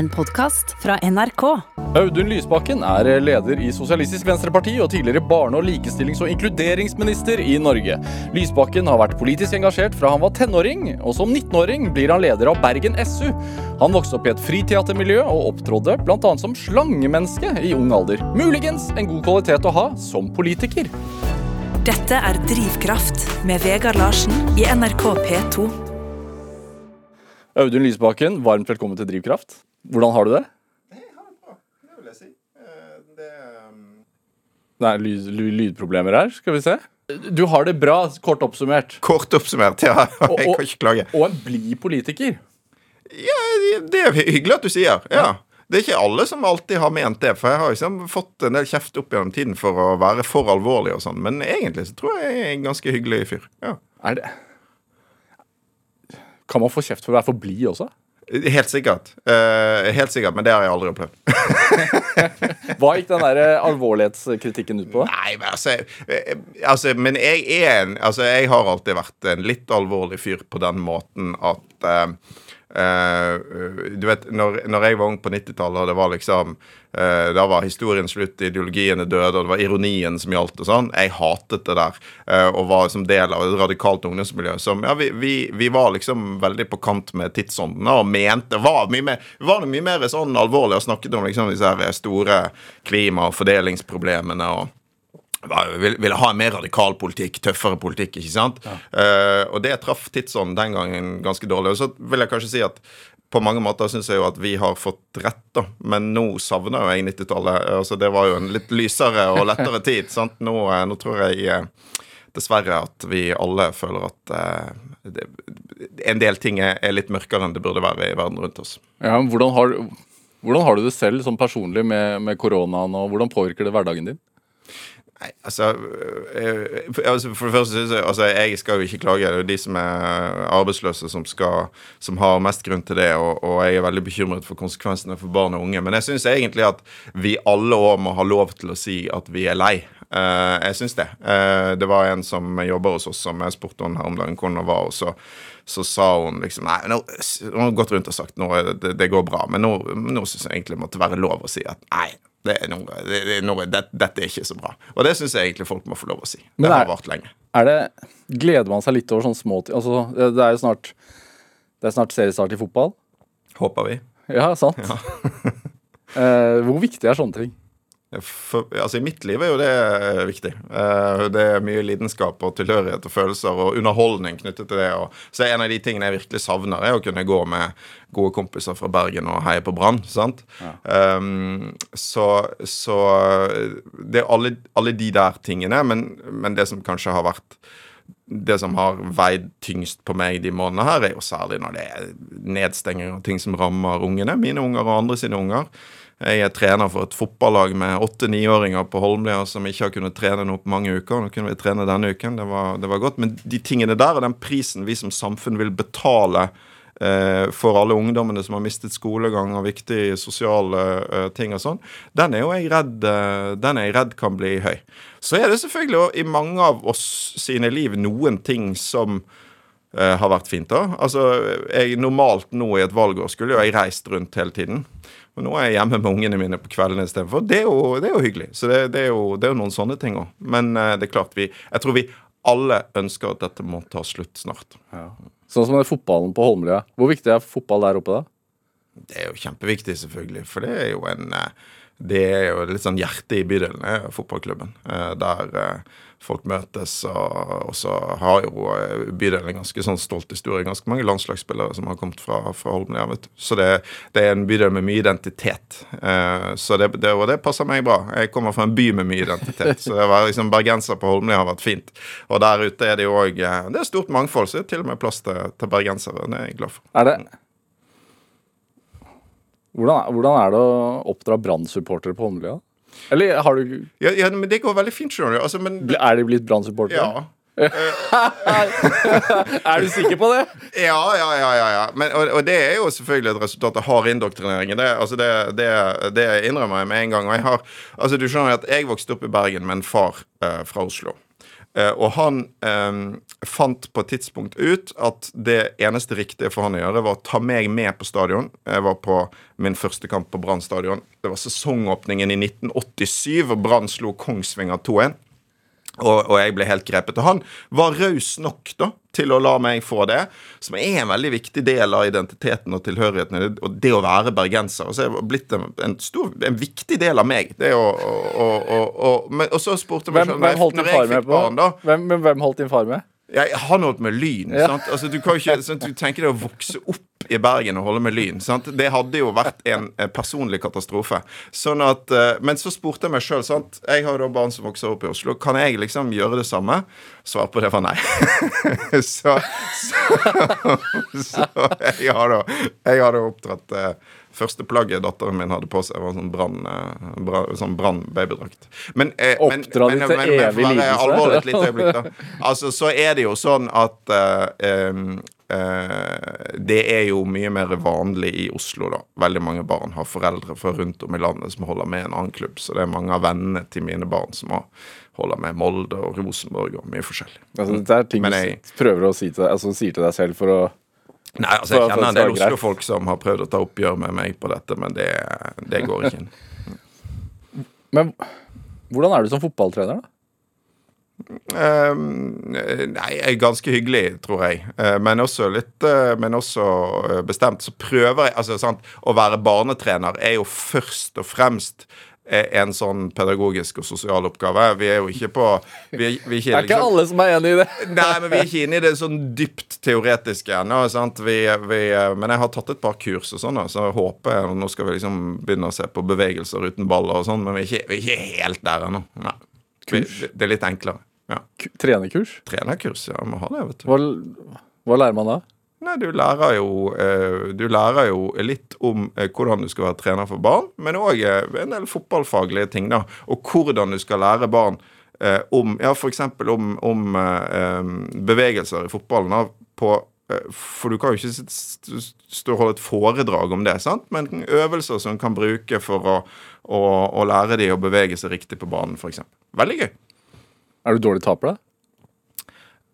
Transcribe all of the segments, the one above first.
En podkast fra NRK. Audun Lysbakken er leder i Sosialistisk Venstreparti og tidligere barne- og likestillings- og inkluderingsminister i Norge. Lysbakken har vært politisk engasjert fra han var tenåring, og som 19-åring blir han leder av Bergen SU. Han vokste opp i et friteatermiljø og opptrådde bl.a. som slangemenneske i ung alder. Muligens en god kvalitet å ha som politiker. Dette er Drivkraft med Vegard Larsen i NRK P2. Audun Lysbakken, varmt velkommen til Drivkraft. Hvordan har du det? Jeg har det bra, det vil jeg si. Eh, Det, um, Det er lyd, lyd- lydproblemer her, skal vi se. Du har det bra, kort oppsummert. kort oppsummert, ja. Og- Jeg kan ikke klage. Og en blid politiker. Ja, det er hyggelig at du sier. Ja. Det er ikke alle som alltid har ment det, for jeg har liksom fått en del kjeft opp gjennom tiden for å være for alvorlig og sånn, men egentlig så tror jeg jeg er en ganske hyggelig fyr. Ja. Er det Kan man få kjeft for å være for blid også? Helt sikkert. Uh, helt sikkert, men det har jeg aldri opplevd. Hva gikk den der eh, alvorlighetskritikken ut på? Nei, men altså, eh, altså Men jeg er en Altså, jeg har alltid vært en litt alvorlig fyr på den måten at eh, eh, Du vet, når, når jeg var ung på 90-tallet, og det var liksom uh, Da var historien slutt, ideologiene døde, og det var ironien som gjaldt og sånn. Jeg hatet det der, uh, og var som del av et radikalt ungdomsmiljø som Ja, vi, vi, vi var liksom veldig på kant med tidsånden og mente var mye mer, var mye mer sånn alvorlig og snakket om liksom disse store klima- og fordelingsproblemene og ville vil ha en mer radikal politikk, tøffere politikk, ikke sant? Eh, og det traff tidsånden den gangen ganske dårlig. Og så vil jeg kanskje si at på mange måter syns jeg jo at vi har fått rett, da. Men nå savner jo jeg 90-tallet. Altså, det var jo en litt lysere og lettere tid. sant? Nå, eh, nå tror jeg eh, dessverre at vi alle føler at uh, det, en del ting er litt mørkere enn det burde være i verden rundt oss. Ja, men hvordan, har, hvordan har du det selv sånn personlig med, med koronaen, og hvordan påvirker det hverdagen din? Nei, altså, øh, for, altså det første synes jeg Altså, jeg skal jo ikke klage. Det er de som er arbeidsløse, som, skal, som har mest grunn til det. Og, og jeg er veldig bekymret for konsekvensene for barn og unge. Men jeg syns egentlig at vi alle år må ha lov til å si at vi er lei. Eh, jeg syns det. Eh, det var en som jobber hos oss, som jeg spurte henne her om dagen hvordan hun var. og så så sa hun liksom Nei, nå, hun har gått rundt og sagt nå det, det går bra, men nå, nå syns jeg egentlig det måtte være lov å si at nei, det er noe, det, det er noe, det, dette er ikke så bra. Og det syns jeg egentlig folk må få lov å si. Det Det har er- vart lenge. Er det, gleder man seg litt over sånne små ting? Altså, det er jo snart Det er snart seriestart i fotball. Håper vi. Ja, sant. eh, hvor viktig er sånne ting? For, altså I mitt liv er jo det viktig. Eh, det er mye lidenskap og tilhørighet og følelser og underholdning knyttet til det. Så en av de tingene jeg virkelig savner, er å kunne gå med gode kompiser fra Bergen og heie på Brann. sant? Um, så, så det er alle, alle de der tingene, men, men det som kanskje har vært det som har veid tyngst på meg de månedene her, er jo særlig når det er nedstenging og ting som rammer ungene. Mine unger og andre sine unger. Jeg er trener for et fotballag med åtte-niåringer på Holmlia som ikke har kunnet trene nå på mange uker. Nå kunne vi trene denne uken. Det var, det var godt. Men de tingene der og den prisen vi som samfunn vil betale eh, for alle ungdommene som har mistet skolegang og viktige sosiale eh, ting og sånn, den er jo jeg redd eh, den er jeg redd kan bli høy. Så er det selvfølgelig i mange av oss sine liv noen ting som har vært fint. da. Altså, jeg Normalt nå i et valgår skulle jo jeg reist rundt hele tiden. Og nå er jeg hjemme med ungene mine på kveldene istedenfor. Det, er jo- det er jo hyggelig. Så det, det, er jo, det er jo noen sånne ting òg. Men eh, det er klart vi Jeg tror vi alle ønsker at dette må ta slutt snart. Sånn som den fotballen på Holmlia. Hvor viktig er fotball der oppe, da? Det er jo kjempeviktig, selvfølgelig. For det er jo en eh, Det er jo litt sånn hjertet i bydelen, er fotballklubben. eh, Der eh, folk møtes, og, så har jo eh, bydelen en ganske sånn stolt historie. Ganske mange landslagsspillere som har kommet fra, fra Holmlia. Så det, det er en bydel med mye identitet. Eh, Så det, det, og det passer meg bra. Jeg kommer fra en by med mye identitet. Så det å være liksom bergenser på Holmlia har vært fint. Og der ute er det jo òg Det er stort mangfold, så det er til og med plass til, til bergensere. Det er jeg glad for. Er det hvordan, hvordan er det å oppdra Brann-supportere på Holmlia? Eller har du Ja, ja, men det går veldig fint, skjønner du. Altså, men, Er de blitt Brann-supportere? ja. Er du sikker på det? Ja, ja, ja. ja, ja. Men, og, og det er jo selvfølgelig et resultat av hard indoktrinering. Det, altså det, det, det innrømmer jeg med en gang. Og jeg har, altså du skjønner at jeg vokste opp i Bergen med en far eh, fra Oslo. Eh, og han, eh, fant på et tidspunkt ut at det eneste riktige for han å gjøre, var å ta meg med på stadion. Jeg var på min første kamp på Brann stadion. Det var sesongåpningen i 1987, og Brann slo Kongsvinger 2-1. Og, og, jeg ble helt grepet. Og han var raus nok da til å la meg få det, som er en veldig viktig del av identiteten og tilhørigheten. Og det å være bergenser. Og så er det blitt en, en, stor, en viktig del av meg. Det å, og, så spurte hvem, hvem holdt din far med på? Barn, hvem, hvem holdt din far med? Ja, han holdt med Lyn. Ja. Altså, du kan jo ikke sant? Du tenker deg å vokse opp i Bergen og holde med Lyn. Sant? Det hadde jo vært en eh, personlig katastrofe. Sånn at, uh, Men så spurte jeg meg sjøl Jeg har jo da barn som vokser opp i Oslo. Kan jeg liksom gjøre det samme? Svar på det var nei. så, så, så jeg har da, jeg har da oppdratt uh, Første plagget datteren min hadde på seg, var sånn brann eh, sånn babyddrakt. Men, eh, men, men, men, men, øyeblikk, da. Altså, så er det jo sånn at uh, uh, det er jo mye mer vanlig i Oslo, da. Veldig mange barn har foreldre fra rundt om i landet som holder med en annen klubb. Så det er mange av vennene til mine barn som har holder med Molde og Rosenborg og mye forskjellig. Altså, det er ting jeg, du prøver å si til, deg, altså, sier til deg selv for å Nei, altså jeg kjenner en del Oslo-folk som har prøvd å ta oppgjør med meg på dette, men det, det går ikke inn. Men hvordan er du som fotballtrener, da? Um, nei, ganske hyggelig, tror jeg. Uh, men også litt uh, Men også uh, bestemt. Så prøver jeg Altså, sant, å være barnetrener er jo først og fremst en sånn pedagogisk og sosial oppgave. Vi er jo ikke på vi er, vi er ikke, Det er ikke liksom, alle som er enig i det. nei, men vi er ikke inne i det sånn dypt teoretiske ennå. Men jeg har tatt et par kurs og sånn, så jeg håper Nå skal vi liksom begynne å se på bevegelser uten baller og sånn, men vi er ikke, vi er ikke helt der ennå. Det er litt enklere. Ja. Trenerkurs? Trenerkurs, ja. Må ha det, vet du. Hva, hva lærer man da? Nei, du lærer jo, eh, du lærer jo litt om eh, hvordan du skal være trener for barn, men òg eh, en del fotballfaglige ting, da. Og hvordan du skal lære barn om ja, f.eks. om, om bevegelser i fotballen. Da, på, for du kan jo ikke stå og holde et foredrag om det, sant? men øvelser som kan bruke for å, å, å lære de å bevege seg riktig på banen, f.eks. Veldig gøy. Er du dårlig taper, da?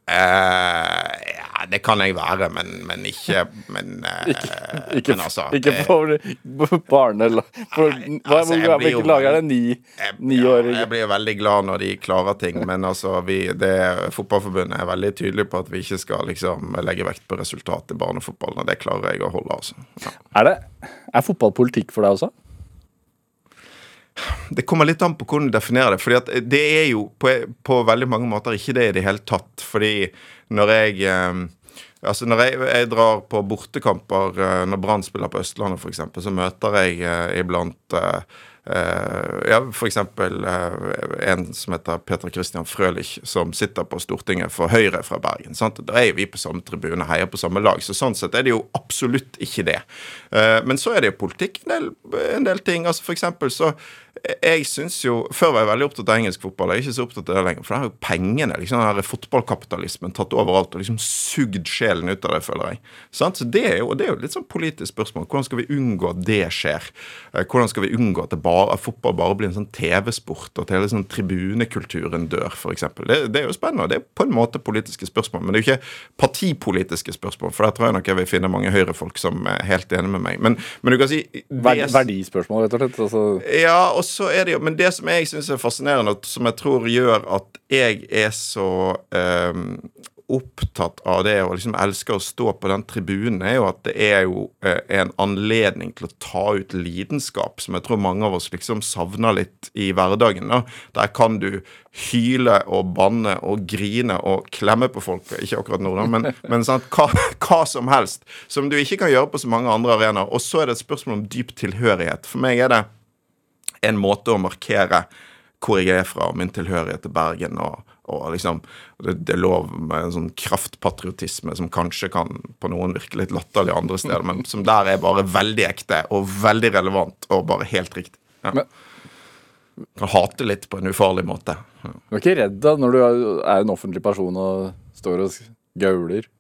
Eh, det kan jeg være, men, men ikke Men, eh, ikke, ikke, men altså, ikke for barne... For, nei, altså, hvilket lag er det? Ni, niåringer? Ja, jeg blir veldig glad når de klarer ting, men altså vi, det, Fotballforbundet er veldig tydelig på at vi ikke skal liksom legge vekt på resultatet i barnefotballen, og det klarer jeg å holde, altså. Ja. Er, det, er fotball politikk for deg også? Det kommer litt an på hvordan du definerer det. fordi det er jo på, på, veldig mange måter ikke det i det hele tatt. Fordi når jeg eh, Altså Når jeg, jeg, drar på bortekamper, eh, når Brann spiller på Østlandet f.eks., så møter jeg eh, iblant Uh, ja, f.eks. Uh, en som heter Peter Christian Frølich, som sitter på Stortinget for Høyre fra Bergen. Sant? Da er jo vi på samme tribune, heier på samme lag. Så sånn sett er det jo absolutt ikke det. Uh, men så er det jo politikk, en del, en del ting. altså For så jeg syns jo Før var jeg veldig opptatt av engelsk fotball. Jeg er ikke så opptatt av det lenger. For der har jo pengene, liksom den her fotballkapitalismen, tatt overalt og liksom sugd sjelen ut av det, føler jeg. Sant? Så det er jo det er jo litt sånn politisk spørsmål. Hvordan skal vi unngå at det skjer? Hvordan skal vi unngå at bare at fotball bare blir en sånn TV-sport, og at hele sånn tribunekulturen dør, f.eks. Det, det er jo spennende. Det er på en måte politiske spørsmål, men det er jo ikke partipolitiske spørsmål. For der tror jeg nok jeg vil finne mange høyrefolk som er helt enig med meg. Men, men du kan si det, Verdispørsmål, rett og slett? Altså. Ja, og så er det jo Men det som jeg syns er fascinerende, som jeg tror gjør at jeg er så um, opptatt av det og liksom elsker å stå på den tribunen, er jo at det er jo eh, en anledning til å ta ut lidenskap, som jeg tror mange av oss liksom savner litt i hverdagen. Da. Der kan du hyle og banne og grine og klemme på folk. Ikke akkurat nå, da, men, men sant, hva, hva, som helst. Som du ikke kan gjøre på så mange andre arenaer. Og så er det et spørsmål om dyp tilhørighet. For meg er det en måte å markere hvor jeg er fra, min tilhørighet til Bergen. og og liksom, det, det, er lov med en sånn kraftpatriotisme som kanskje kan på noen virke litt latterlig andre steder, men som der er bare veldig ekte og veldig relevant og bare helt riktig. Ja. Men, kan hate litt på en ufarlig måte. Ja. Du er ikke redd da når du er en offentlig person og står og gauler?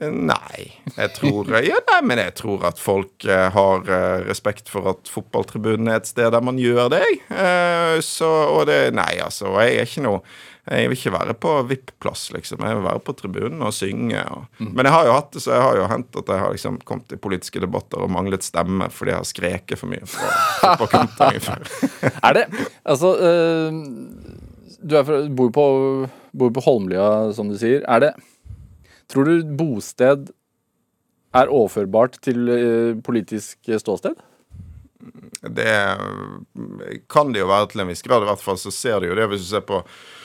Nei. Jeg tror, ja, nei, men jeg tror at folk eh, har eh, respekt for at fotballtribunen er et sted der man gjør det. Eh, så, og det Nei, altså. Jeg er ikke noe Jeg vil ikke være på VIP-plass, liksom. Jeg vil være på tribunen og synge. Og, Mm. Men jeg har jo hatt det, så jeg har jo hendt at jeg har liksom kommet i politiske debatter og manglet stemme fordi jeg har skreket for mye på fotballkampen før. Er det Altså, øh, du er fra, bor på, bor på Holmlia, som du sier. Er det Tror du bosted er overførbart til eh, politisk ståsted? Det kan det jo være til en viss grad. I hvert fall så ser du jo det hvis du ser på eh,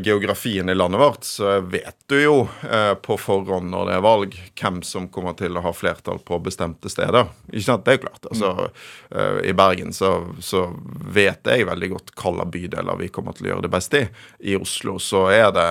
geografien i landet vårt, så vet du jo eh, på forhånd når det er valg, hvem som kommer til å ha flertall på bestemte steder. Ikke sant? Det er jo klart. Altså, eh, I Bergen så, så vet jeg veldig godt hvilke bydeler vi kommer til å gjøre det best i. I Oslo så er det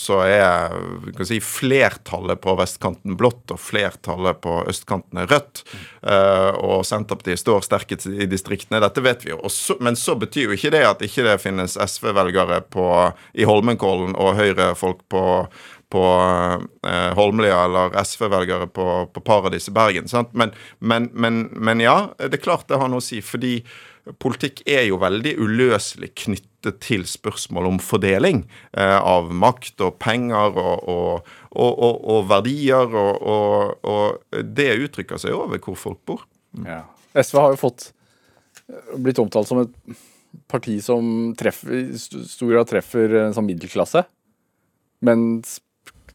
så er kan si, flertallet på vestkanten blått, og flertallet på østkanten er rødt. Eh, og Senterpartiet står sterkest i distriktene. Dette vet vi jo. Men så betyr jo ikke det at ikke det finnes SV-velgere på i Holmenkollen og Høyre-folk på, på eh, Holmlia eller SV-velgere på, på Paradis i Bergen. Men, men, men, men ja, det er klart det har noe å si. fordi politikk er jo veldig uløselig knyttet til spørsmål om fordeling eh, av makt og penger og, og, og, og, verdier. Og, det uttrykker seg over hvor folk bor. Ja. SV har jo fått blitt omtalt som et parti som treffer, stor grad treffer en sånn middelklasse, men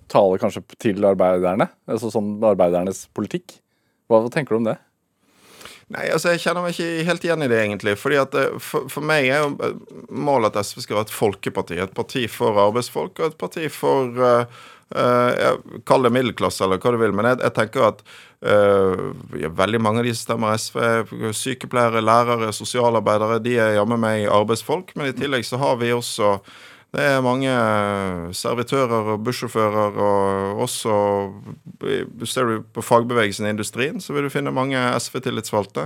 taler kanskje til arbeiderne, altså sånn arbeidernes politikk. Hva, hva tenker du om det? Nei, altså Jeg kjenner meg ikke helt igjen i det, egentlig. fordi at eh, For, for meg er jo eh, målet at SV skal være et folkeparti. Et parti for arbeidsfolk og et parti for uh, Kall det middelklasse, eller hva du vil. Men jeg, jeg tenker at uh, veldig mange av de som stemmer SV, sykepleiere, lærere, sosialarbeidere, de er jammen meg arbeidsfolk. Men i tillegg så har vi også det er mange servitører og bussjåfører, og også Ser du på fagbevegelsen i industrien, så vil du finne mange SV-tillitsvalgte.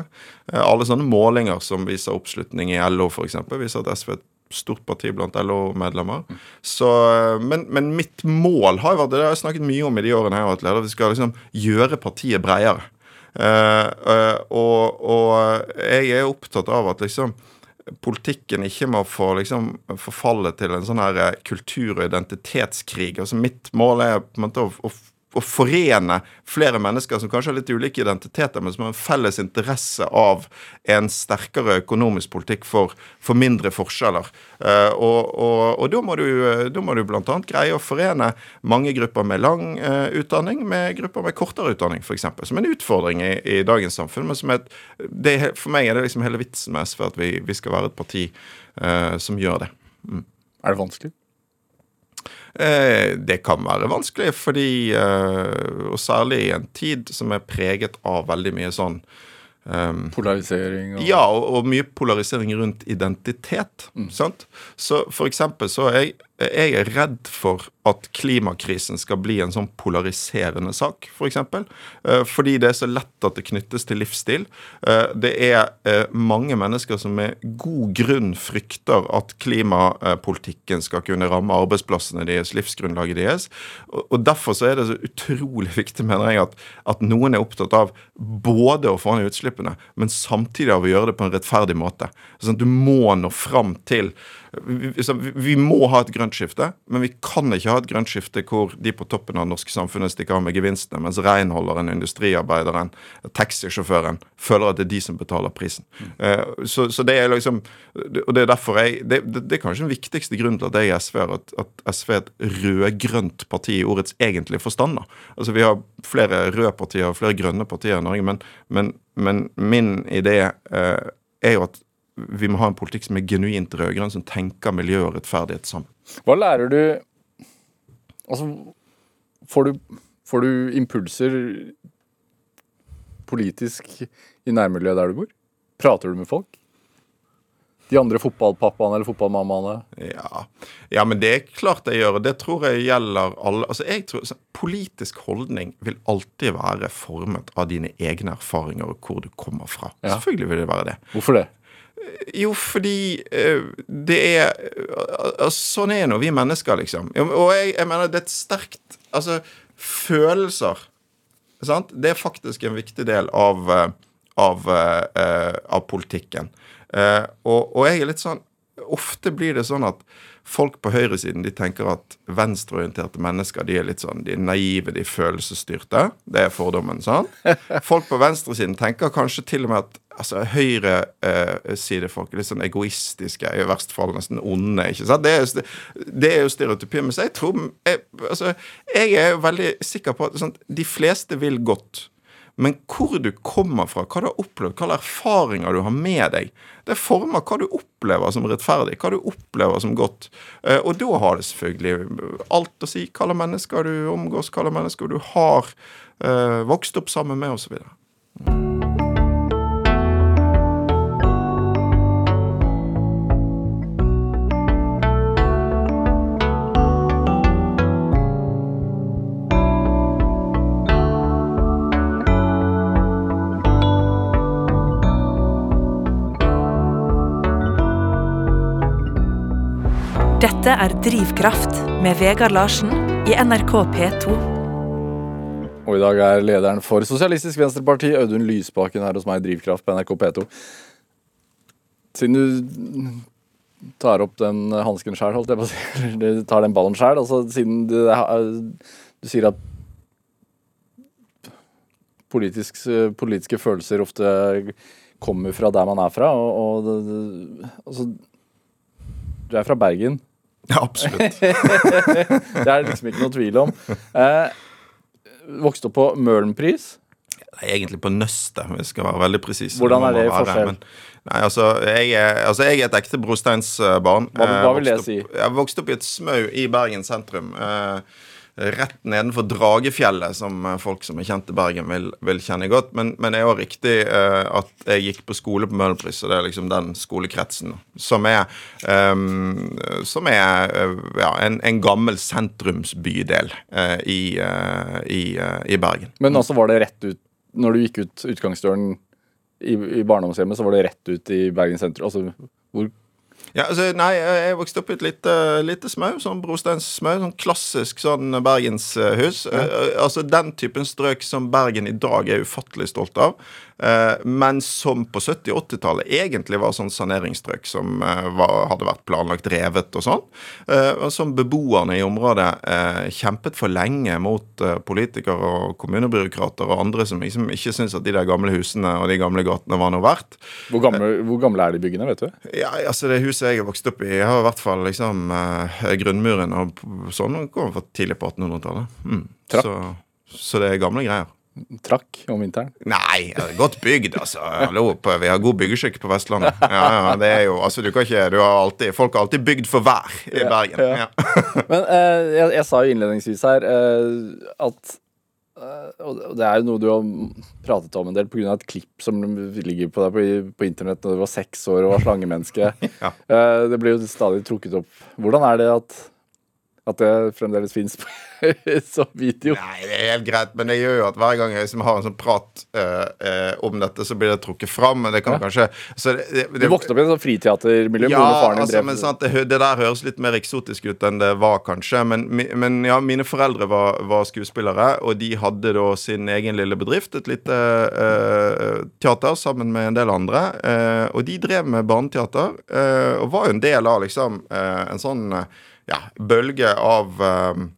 Eh, Alle sånne målinger som viser oppslutning i LO, f.eks., viser at SV stort parti blant LO-medlemmer. Eh, men, men mitt mål har jo vært, det har jeg snakket mye om i de årene jeg har vært leder, vi skal liksom gjøre partiet bredere. Uh, uh, og, og jeg er opptatt av at liksom politikken ikke må få liksom forfalle til en sånn her kultur- og identitetskrig. Altså Mitt mål er på en måte å, å, å forene flere mennesker som kanskje har litt ulike identiteter, men som har en felles interesse av en sterkere økonomisk politikk for, for mindre forskjeller. Eh, og, og, og da må du, da må du bl.a. greie å forene mange grupper med lang eh, utdanning med grupper med kortere utdanning, f.eks. Som en utfordring i, i dagens samfunn. men som et, det, For meg er det liksom hele vitsen med SV at vi, vi skal være et parti uh, som gjør det. Er det vanskelig? Eh, det kan være vanskelig, fordi eh, Og særlig i en tid som er preget av veldig mye sånn Polarisering og Ja, og, og mye polarisering rundt identitet. Sant? Så for eksempel så er jeg, jeg er redd for at klimakrisen skal bli en sånn polariserende sak, for eksempel. Eh, fordi det er så lett at det knyttes til livsstil. Eh, det er eh, mange mennesker som med god grunn frykter at klimapolitikken skal kunne ramme arbeidsplassene deres, livsgrunnlaget deres. Og derfor så er det så utrolig viktig, mener jeg, at, at noen er opptatt av både å få ned utslippene, men samtidig av å gjøre det på en rettferdig måte. Sånn at du må nå fram til vi, må ha et grønt skifte, men vi kan ikke ha et grønt skifte hvor de på toppen av det norske samfunnet stikker av med gevinstene, mens renholderen, industriarbeideren, taxisjåføren føler at det er de som betaler prisen. Eh, så, så det er liksom Og det er derfor jeg Det, det, det er kanskje den viktigste grunnen til at jeg er SV-er, at, at SV er et rød-grønt parti i ordets egentlige forstand. da. Altså Vi har flere røde partier og flere grønne partier i Norge, men, men, men min idé eh, er jo at vi må ha en politikk som er genuint rød-grønn, som tenker miljø og rettferdighet sammen. Hva lærer du Altså, får du, får du impulser politisk i nærmiljøet der du bor? Prater du med folk? De andre fotballpappaene eller fotballmammaene? Ja. ja, men det er klart jeg gjør, og det tror jeg gjelder alle. Altså, jeg tror, Politisk holdning vil alltid være formet av dine egne erfaringer og hvor du kommer fra. Ja. Selvfølgelig vil det være det. Hvorfor det? Jo, fordi eh, det er eh, altså, Sånn er nå vi mennesker, liksom. Og jeg, jeg mener det er et sterkt Altså, følelser sant? Det er faktisk en viktig del av, eh, av, av politikken. Og, og jeg er litt sånn Ofte blir det sånn at folk på høyresiden de tenker at venstreorienterte mennesker de er litt sånn, de er naive, de er følelsesstyrte. Det er fordommen. sånn. Folk på venstresiden tenker kanskje til og med at altså, høyresidefolk eh, litt sånn egoistiske, i verst fall nesten onde. ikke sant? Det er, det er jo stereotypien. Men jeg tror jeg, altså, jeg er veldig sikker på at sånn, de fleste vil godt. Men hvor du kommer fra, hva du har opplevd, hva erfaringer du har med deg, det former hva du opplever som rettferdig, hva du opplever som godt. Eh, og da har det selvfølgelig alt å si hva slags mennesker du omgås, hva slags mennesker du har uh, vokst opp sammen med, osv. Dette er Drivkraft med Vegard Larsen i NRK P2. Og i dag er lederen for Sosialistisk Venstreparti, Audun Lysbakken, her hos meg i Drivkraft på NRK P2. Siden du tar opp den hansken sjæl, holdt jeg på å si, du tar den ballen sjæl, altså siden du, du, sier at politisk, politiske følelser ofte kommer fra der man er fra, og, og altså, du er fra Bergen. Ja, absolutt. det er liksom ikke noe tvil om. Eh, vokste opp på Møhlenpris. Egentlig på Nøstet, hvis jeg skal være veldig presis. Hvordan er det i forskjell? Nei, altså jeg, er, altså jeg, er, et ekte brosteinsbarn. Hva, hva vil det si? Jeg vokste opp i et smau i Bergen sentrum. Eh, rett nedenfor Dragefjellet, som eh, folk som er kjent i Bergen, vil, vil kjenne godt. Men, men det er jo riktig uh, at jeg gikk på skole på Møhlenpris, og det er liksom den skolekretsen som er, um, som er uh, ja, en, en, gammel sentrumsbydel uh, i, i, i, Bergen. Men altså var det rett ut Når du gikk ut utgangsdøren i, i barndomshjemmet, så var det rett ut i Bergen sentrum? Altså, hvor ja, altså, nei, jeg vokste opp i et lite, lite smau, sånn brosteinssmau. Sånn klassisk sånn bergenshus. Ja. Uh, altså den typen strøk som Bergen i dag er ufattelig stolt av. Uh, men som på 70- og 80-tallet egentlig var sånn saneringsstrøk som uh, var, hadde vært planlagt revet og sånn. og som beboerne i området kjempet for lenge mot politikere og kommunebyråkrater og andre som liksom ikke syntes at de der gamle husene og de gamle gatene var noe verdt. Hvor gamle, hvor gamle er de byggene, vet du? Ja, altså det huset jeg har vokst opp i, har i hvert fall liksom grunnmuren og sånn kommer fra tidlig på 1800-tallet. Mm. Så, så, det er gamle greier. Trakk om vinteren? Nei, godt bygd, altså. Hallo, vi har god byggeskikk på Vestlandet. Ja, ja, det er jo, altså du kan ikke, du har alltid, Folk har alltid bygd for vær i ja, Bergen. Ja. Men eh, jeg, jeg, sa jo innledningsvis her eh, at Eh, og det er jo noe du har pratet om en del pga. et klipp som ligger på deg på, på internett da du var seks år og var slangemenneske. ja. Eh, det blir jo stadig trukket opp. Hvordan er det at at det fremdeles fins som video. Nei, det er helt greit, men det gjør jo at hver gang jeg liksom har en sånn prat uh, uh, om dette, så blir det trukket fram. Men det kan ja. kanskje det, det, Du vokste opp i et sånt friteatermiljø? Ja, altså, men sant, det, det, der høres litt mer eksotisk ut enn det var, kanskje. Men, men ja, mine foreldre var, var, skuespillere, og de hadde da sin egen lille bedrift, et lite uh, teater, sammen med en del andre. og de drev med barneteater, og var jo en del av liksom en sånn ja, bølge av um,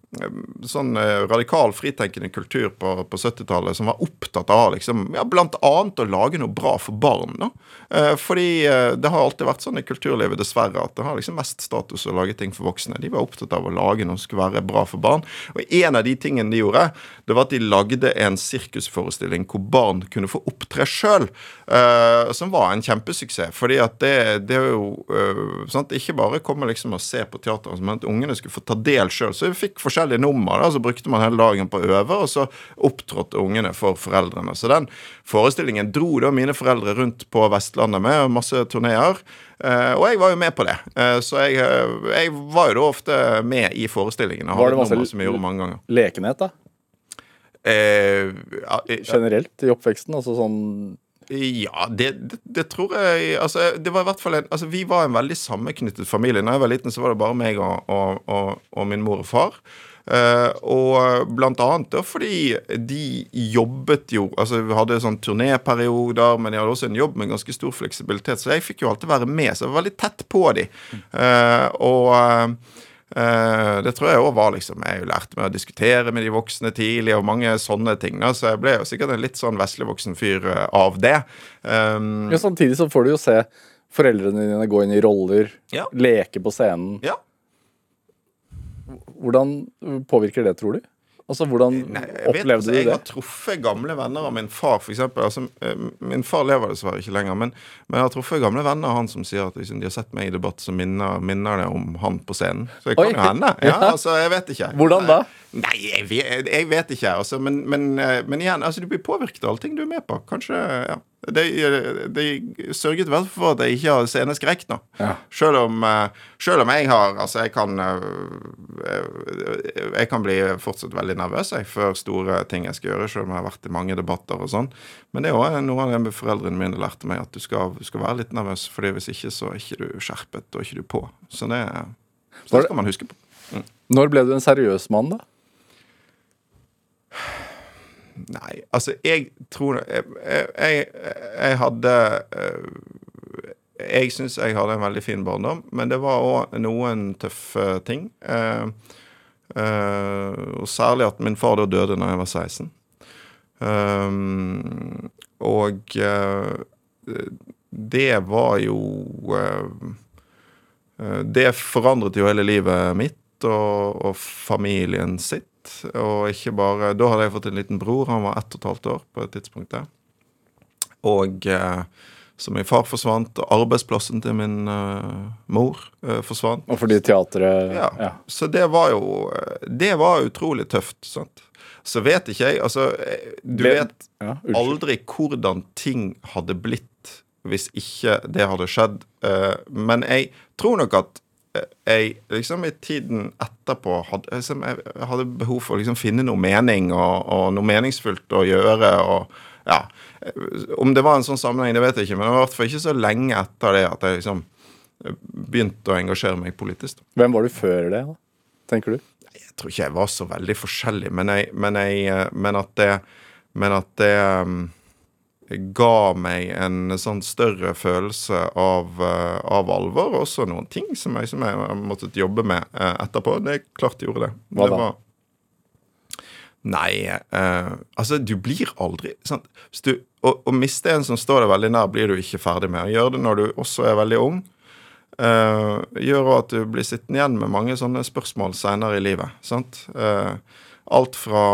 sånn eh, radikal fritenkende kultur på, på 70-tallet som var opptatt av liksom, ja, annet å lage noe bra for barn. da. Eh, fordi eh, det har alltid vært sånn i kulturlivet, dessverre, at det har liksom mest status å lage ting for voksne. De var opptatt av å lage noe som skulle være bra for barn. Og en av de tingene de gjorde, det var at de lagde en sirkusforestilling hvor barn kunne få opptre sjøl, eh, som var en kjempesuksess. Fordi at det, det er jo sant? Ikke bare komme liksom og se på teateret, men at ungene skulle få ta del sjøl. Så vi fikk forskjellige forskjellige nummer. Da, så brukte man hele dagen på å øve, og så opptrådte ungene for foreldrene. Så den forestillingen dro da mine foreldre rundt på Vestlandet med, masse turneer. Uh, og jeg var jo med på det. Uh, så jeg, uh, jeg, var jo da ofte med i forestillingene. Var det masse lekenhet, da? Ja, Generelt i oppveksten? Altså sånn ja, det, det, det, tror jeg altså, det var i hvert fall en, altså, Vi var en veldig sammenknyttet familie. Da jeg var liten, så var det bare meg og, og, og, og min mor og far. Eh, og blant annet fordi de jobbet jo Altså vi hadde sånn turnéperioder, men de hadde også en jobb med ganske stor fleksibilitet, så jeg fikk jo alltid være med, så jeg var veldig tett på de. Eh, og eh, det tror jeg òg var liksom Jeg lærte meg å diskutere med de voksne tidlig, og mange sånne ting. Da, så jeg ble jo sikkert en litt sånn veslevoksen fyr av det. Um, Ja, samtidig så får du jo se foreldrene dine gå inn i roller, Ja. leke på scenen. ja. Hvordan påvirker det, tror du? Altså, Hvordan Nei, jeg vet, opplevde altså, du jeg har truffet gamle venner av min far, f.eks. Altså, eh, min far lever dessverre ikke lenger, men, men jeg har truffet gamle venner av han som sier at liksom, de har sett meg i debatt som minner, minner det om han på scenen. Så det kan Oi. jo hende. Ja, Ja. altså, jeg vet ikke. Hvordan da? Nei, jeg vet, jeg vet ikke. Altså, men, men, eh, men igjen, altså, du blir påvirket av allting du er med på. Kanskje, ja. Det, de sørget i hvert fall for at jeg ikke har sceneskrekk nå. Ja. Selv om, eh, selv om jeg har Altså, jeg kan eh, Jeg kan bli fortsatt veldig nervøs jeg, for store ting jeg skal gjøre, selv om jeg har vært i mange debatter og sånn. Men det er òg noe av det foreldrene mine lærte meg, at du skal, du skal være litt nervøs, Fordi hvis ikke, så er ikke du skjerpet, og ikke du på. Så det, så det skal man huske på. Når ble du en seriøs mann, da? Nei, altså, jeg tror Jeg, jeg, jeg hadde eh, Jeg syns jeg hadde en veldig fin barndom, men det var òg noen tøffe ting. Eh, eh, og særlig at min far da døde når jeg var 16. Um, og det var jo Det forandret jo hele livet mitt og, og familien sitt. Og ikke bare Da hadde jeg fått en liten bror. Han var ett og et halvt år på et tidspunkt. Og eh, så min far forsvant, og arbeidsplassen til min uh, mor uh, forsvant. Og fordi teatret Ja. ja. Så det var jo Det var utrolig tøft. sant? Så vet ikke jeg Altså, du vet Ja, aldri hvordan ting hadde blitt hvis ikke det hadde skjedd. Uh, Men jeg tror nok at jeg liksom i tiden etterpå hadde, liksom, jeg hadde behov for å liksom finne noe mening og, og noe meningsfullt å gjøre. og ja, Om det var en sånn sammenheng, det vet jeg ikke, men det var i hvert fall ikke så lenge etter det at jeg liksom begynte å engasjere meg politisk. Hvem var du før det, da? Tenker du? Jeg tror ikke jeg var så veldig forskjellig, men, jeg, men, jeg, eh, men at det, men at det um, ga meg en sånn større følelse av, eh, av alvor, og også noen ting som jeg, som jeg måttet jobbe med eh, etterpå. Det er klart jeg gjorde det. Hva det da? Var, nei, eh, altså du blir aldri sant? Du, å, å miste en som står deg veldig nær, blir du ikke ferdig med. Gjør det når du også er veldig ung. eh, gjør òg at du blir sittende igjen med mange sånne spørsmål senere i livet. Sant? Eh, alt fra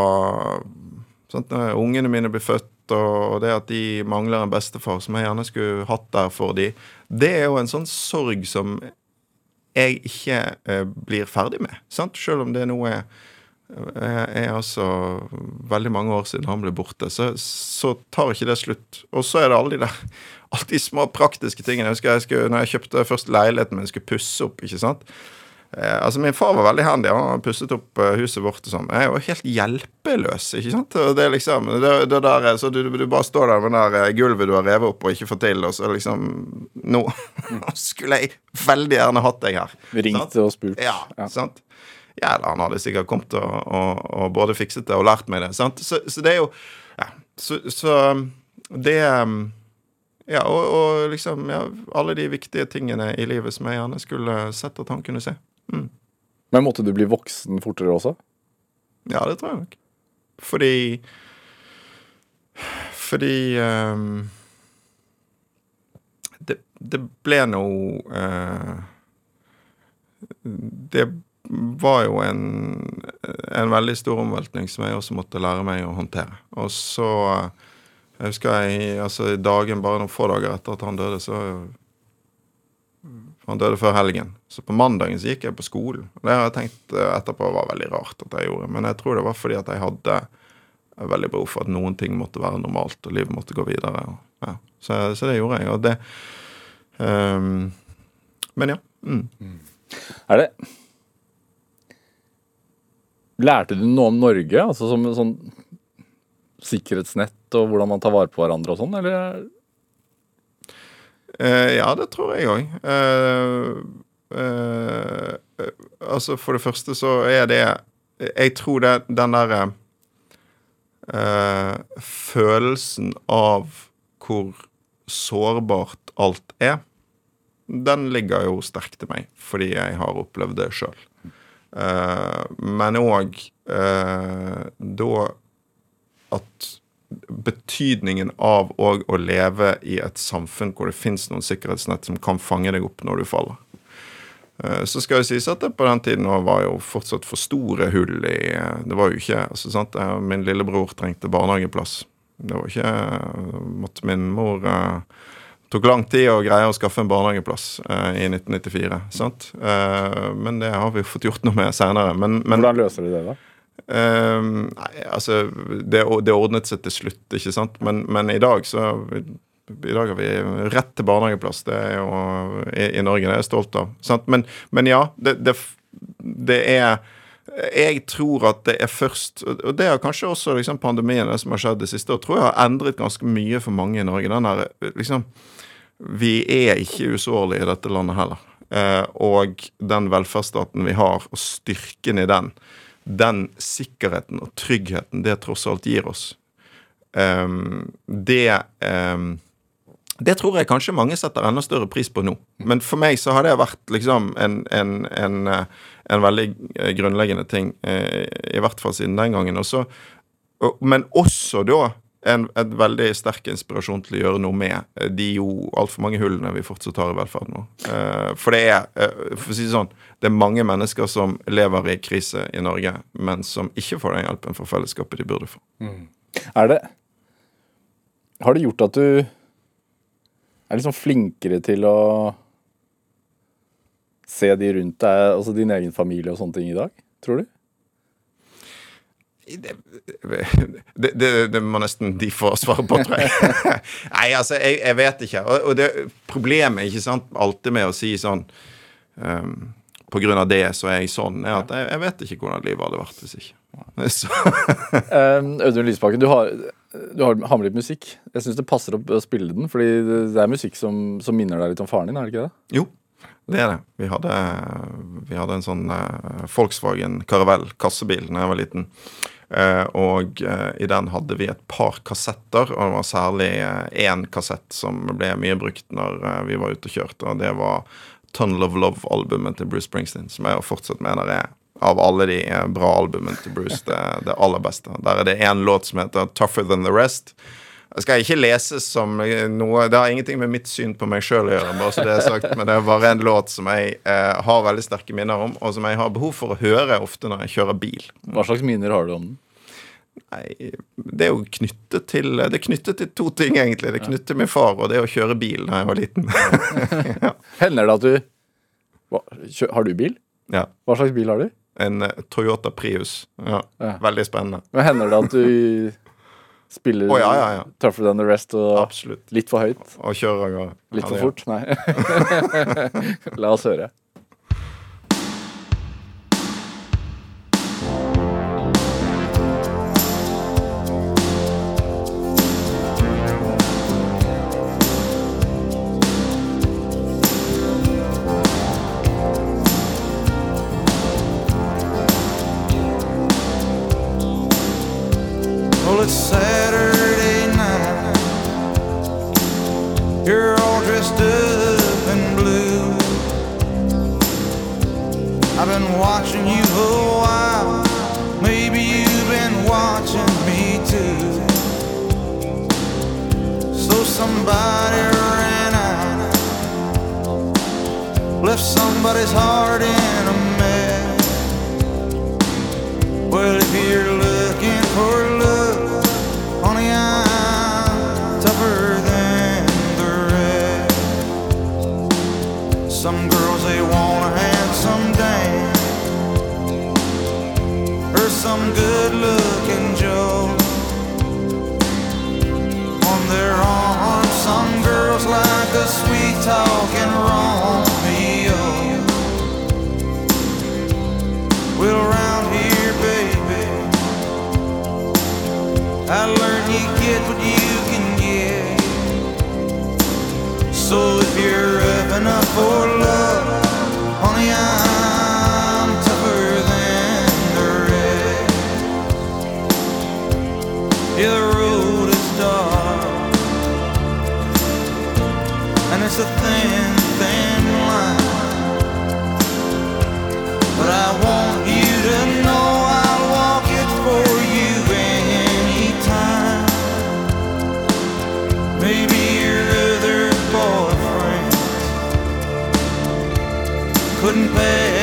sant, når ungene mine blir født, og det at de mangler en bestefar som jeg gjerne skulle hatt der for de, det er jo en sånn sorg som jeg ikke eh, blir ferdig med. Sant? Selv om det nå er er er altså veldig mange år siden han ble borte, så, så tar ikke det slutt. Og så er det alle de der alle de små praktiske tingene. Jeg husker jeg skulle, når jeg kjøpte først leiligheten min, skulle pusse opp, ikke sant. Eh, altså Min far var veldig handy. Han pusset opp eh, huset vårt. og sånn. Jeg jo helt hjelpeløs. ikke sant? Og det liksom, det, det der, er- så du, du bare står der med det der eh, gulvet du har revet opp og ikke får til, og så liksom Nå skulle jeg veldig gjerne hatt deg her. Ringt og spurt. Ja, Ja. sant? Ja, eller han hadde sikkert kommet og, og, og både fikset det og lært meg det. sant? Så, så det er jo Ja, så, så det um, Ja, og, og liksom ja, alle de viktige tingene i livet som jeg gjerne skulle sett at han kunne se. Men måtte du bli voksen fortere også? Ja, det tror jeg nok. Fordi Fordi um, det, det ble noe uh, Det var jo en, en veldig stor omveltning som jeg også måtte lære meg å håndtere. Og så Jeg husker jeg, altså dagen, bare noen få dager etter at han døde, så Han døde før helgen. Så på mandagen så gikk jeg på skolen. Det har jeg tenkt eh, etterpå var veldig rart at jeg gjorde. Men jeg tror det var fordi at jeg hadde veldig behov for at noen ting måtte være normalt, og livet måtte gå videre. Ja. så, så det gjorde jeg. Og det um, Men ja. Mm. Er det Lærte du noe om Norge? Altså som sånn sikkerhetsnett og hvordan man tar vare på hverandre og sånn, eller? Eh, ja, det tror jeg òg. Eh, eh, altså, for det første så er det jeg tror det den derre følelsen av hvor sårbart alt er, den ligger jo sterkt til meg, fordi jeg har opplevd det sjøl. Men òg da at betydningen av òg å leve i et samfunn hvor det fins noen sikkerhetsnett som kan fange deg opp når du faller. Eh, Så skal jeg sies at det på den tiden var jo fortsatt for store hull i Det var jo ikke altså sant, eh, Min lillebror trengte barnehageplass. Det var ikke Måtte min mor eh, tok lang tid å greie å skaffe en barnehageplass uh, i 1994. sant? Uh, men det har vi fått gjort noe med seinere. Hvordan løser du det, da? Eh, nei, altså det, det ordnet seg til slutt, ikke sant? Men, men i dag så i dag har vi rett til barnehageplass. Det er jo i, i Norge. Det er jeg stolt av. Men, men ja, det, det, det er jeg tror at det er først Og det har kanskje også liksom pandemien det som har skjedd det siste år, tror jeg har endret ganske mye for mange i Norge. Den her, liksom, vi er ikke usårlige i dette landet heller. Eh, og den velferdsstaten vi har, og styrken i den, den sikkerheten og tryggheten det tross alt gir oss, um, det um, det tror jeg kanskje mange setter enda større pris på nå. Men for meg så har det vært liksom en, en, en, eh, en veldig grunnleggende ting, eh, i hvert fall siden den gangen. Også, men også da en en, veldig sterk inspirasjon til å gjøre noe med eh, de jo altfor mange hullene vi fortsatt har i velferden. Eh, for det er, eh, for å si det sånn, det er mange mennesker som lever i krise i Norge, men som ikke får den hjelpen fra fellesskapet de burde få. Er det Har det gjort at du er liksom flinkere til å se de rundt deg, altså din egen familie og sånne ting i dag? Tror du? Det, det, det, det må nesten de få svare på, tror jeg. Nei, altså, jeg, jeg vet ikke. Og, og det problemet ikke sant, alltid med å si sånn um, På grunn av det så er jeg sånn, er at jeg, jeg vet ikke hvordan livet hadde vært hvis ikke. Um, Audun Lysbakken, du har, du har, med litt musikk. Jeg syns det passer å spille den, fordi det, det er musikk som, som minner deg litt om faren din, er det ikke det? jo, det er det. Vi hadde, vi hadde en sånn eh, Volkswagen Caravelle kassebil da jeg var liten. Eh, og eh, i den hadde vi et par kassetter, og det var særlig én kassett som ble mye brukt når vi var ute og kjørte, og det var Tunnel of Love-albumet til Bruce Springsteen, som jeg fortsatt mener er av alle de bra albumene til Bruce det, det aller beste. Der er det én låt som heter 'Tougher Than The Rest'. Det skal ikke leses som noe Det har ingenting med mitt syn på meg sjøl å gjøre, bare så det er sagt, men det er bare en låt som jeg eh, har veldig sterke minner om, og som jeg har behov for å høre ofte når jeg kjører bil. Hva slags minner har du om den? Nei, det er jo knyttet til Det er knyttet til to ting, egentlig. Det er knyttet til min far og det å kjøre bil da jeg var liten. Hender det at du hva, Har du bil? ja. Hva slags bil har du? En eh, Toyota Prius. Ja. Ja. Veldig spennende. Men hender det at du spiller oh, ja, ja, ja. Tougher Than The Rest og Absolutt. litt for høyt? Og kjører av gårde. Litt for fort? Nei. La oss høre. couldn't pay.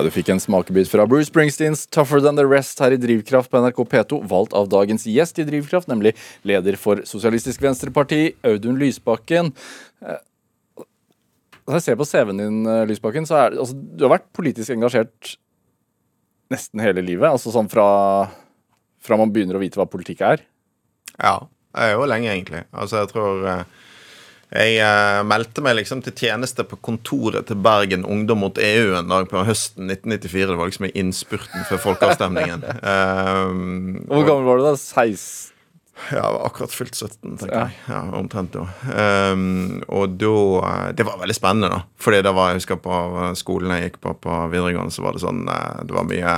Ja, Du fikk en smakebit fra Bruce Springsteens 'Tougher Than The Rest' her i Drivkraft på NRK P2, valgt av dagens gjest i Drivkraft, nemlig leder for Sosialistisk Venstreparti, Audun Lysbakken. Eh, Når jeg ser på CV-en din, eh, Lysbakken, så er altså, Du har vært politisk engasjert nesten hele livet. Altså sånn fra, fra man begynner å vite hva politikk er. Ja. Det er jo lenge, egentlig. Altså, jeg tror eh, Jeg eh, meldte meg liksom til tjeneste på kontoret til Bergen Ungdom mot EU en dag på høsten 1994. Det var liksom i innspurten før folkeavstemningen. um, Hvor gammel var du da? 16? Ja, jeg var akkurat fylt 17, tenker Ja. jeg. Ja, Omtrent jo. Um, og da eh, Det var veldig spennende, da. Fordi det var, jeg husker på skolen jeg gikk på på videregående, så var det sånn eh, Det var mye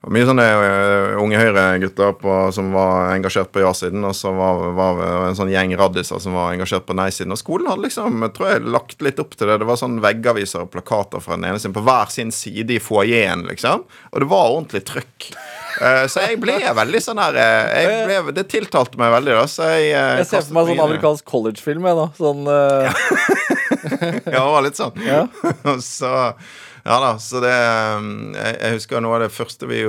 var mye sånne eh, unge Høyre-gutter som var engasjert på ja-siden, og så var, var en sånn gjeng raddiser som var engasjert på nei-siden. Og skolen hadde liksom, jeg tror jeg, lagt litt opp til det. Det var sånn veggaviser og plakater fra den ene sin på hver sin side i foajeen, liksom. Og det var ordentlig trøkk. Eh, så jeg ble veldig sånn her eh, ble, Det tiltalte meg veldig, da. Så jeg Jeg ser for meg sånn amerikansk college-film. jeg, da. Sånn, uh... Ja, det var litt sånn. Ja. Så Ja da, så det um, Jeg, jeg husker noe av det første vi,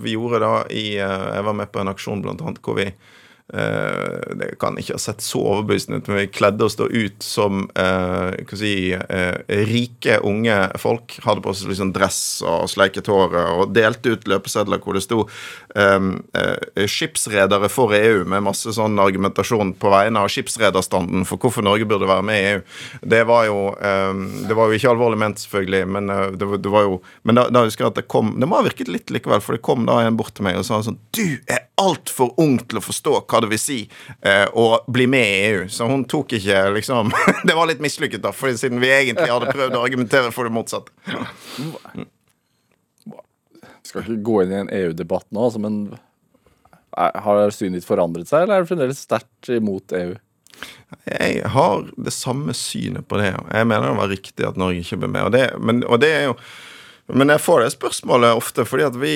vi gjorde da i uh, Jeg var med på en aksjon blant annet hvor vi Det kan ikke ha sett så overbevisende ut, men vi kledde oss da ut som eh, si, eh, rike, unge folk. Hadde på oss liksom dress og sleiket håret og delte ut løpesedler hvor det sto um, uh, 'Skipsredere for EU', med masse sånn argumentasjon på vegne av skipsrederstanden for hvorfor Norge burde være med i EU. Det var jo um, Det var jo ikke alvorlig ment, selvfølgelig, men uh, det, var- det var jo Men da, da husker jeg at det kom Det må ha virket litt likevel, for det kom da en bort til meg og sa sånn Du er altfor ung til å forstå hva det vil si eh, å bli med i EU. Så hun tok ikke liksom Det var litt mislykket, da, for siden vi egentlig hadde prøvd å argumentere for det motsatte. Vi skal ikke gå inn i en EU-debatt nå, altså, men er- har synet ditt forandret seg, eller er du fremdeles sterkt imot EU? Jeg har det samme synet på det. Jeg mener det var riktig at Norge ikke ble med. Og det, men, og det er jo men jeg får det spørsmålet ofte, fordi at vi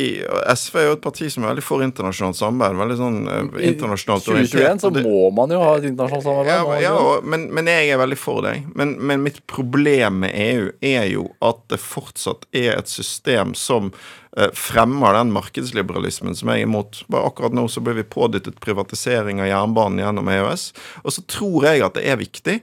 SV er jo et parti som er veldig for internasjonalt samarbeid. Veldig sånn eh, I 2021 så må man jo ha et internasjonalt samarbeid. ja, ja, men, men jeg er veldig for deg. Men, men mitt problem med EU er jo at det fortsatt er et system som eh, fremmer den markedsliberalismen som jeg er imot. Bare akkurat nå så blir vi pådyttet privatisering av jernbanen gjennom EØS. Og så tror jeg at det er viktig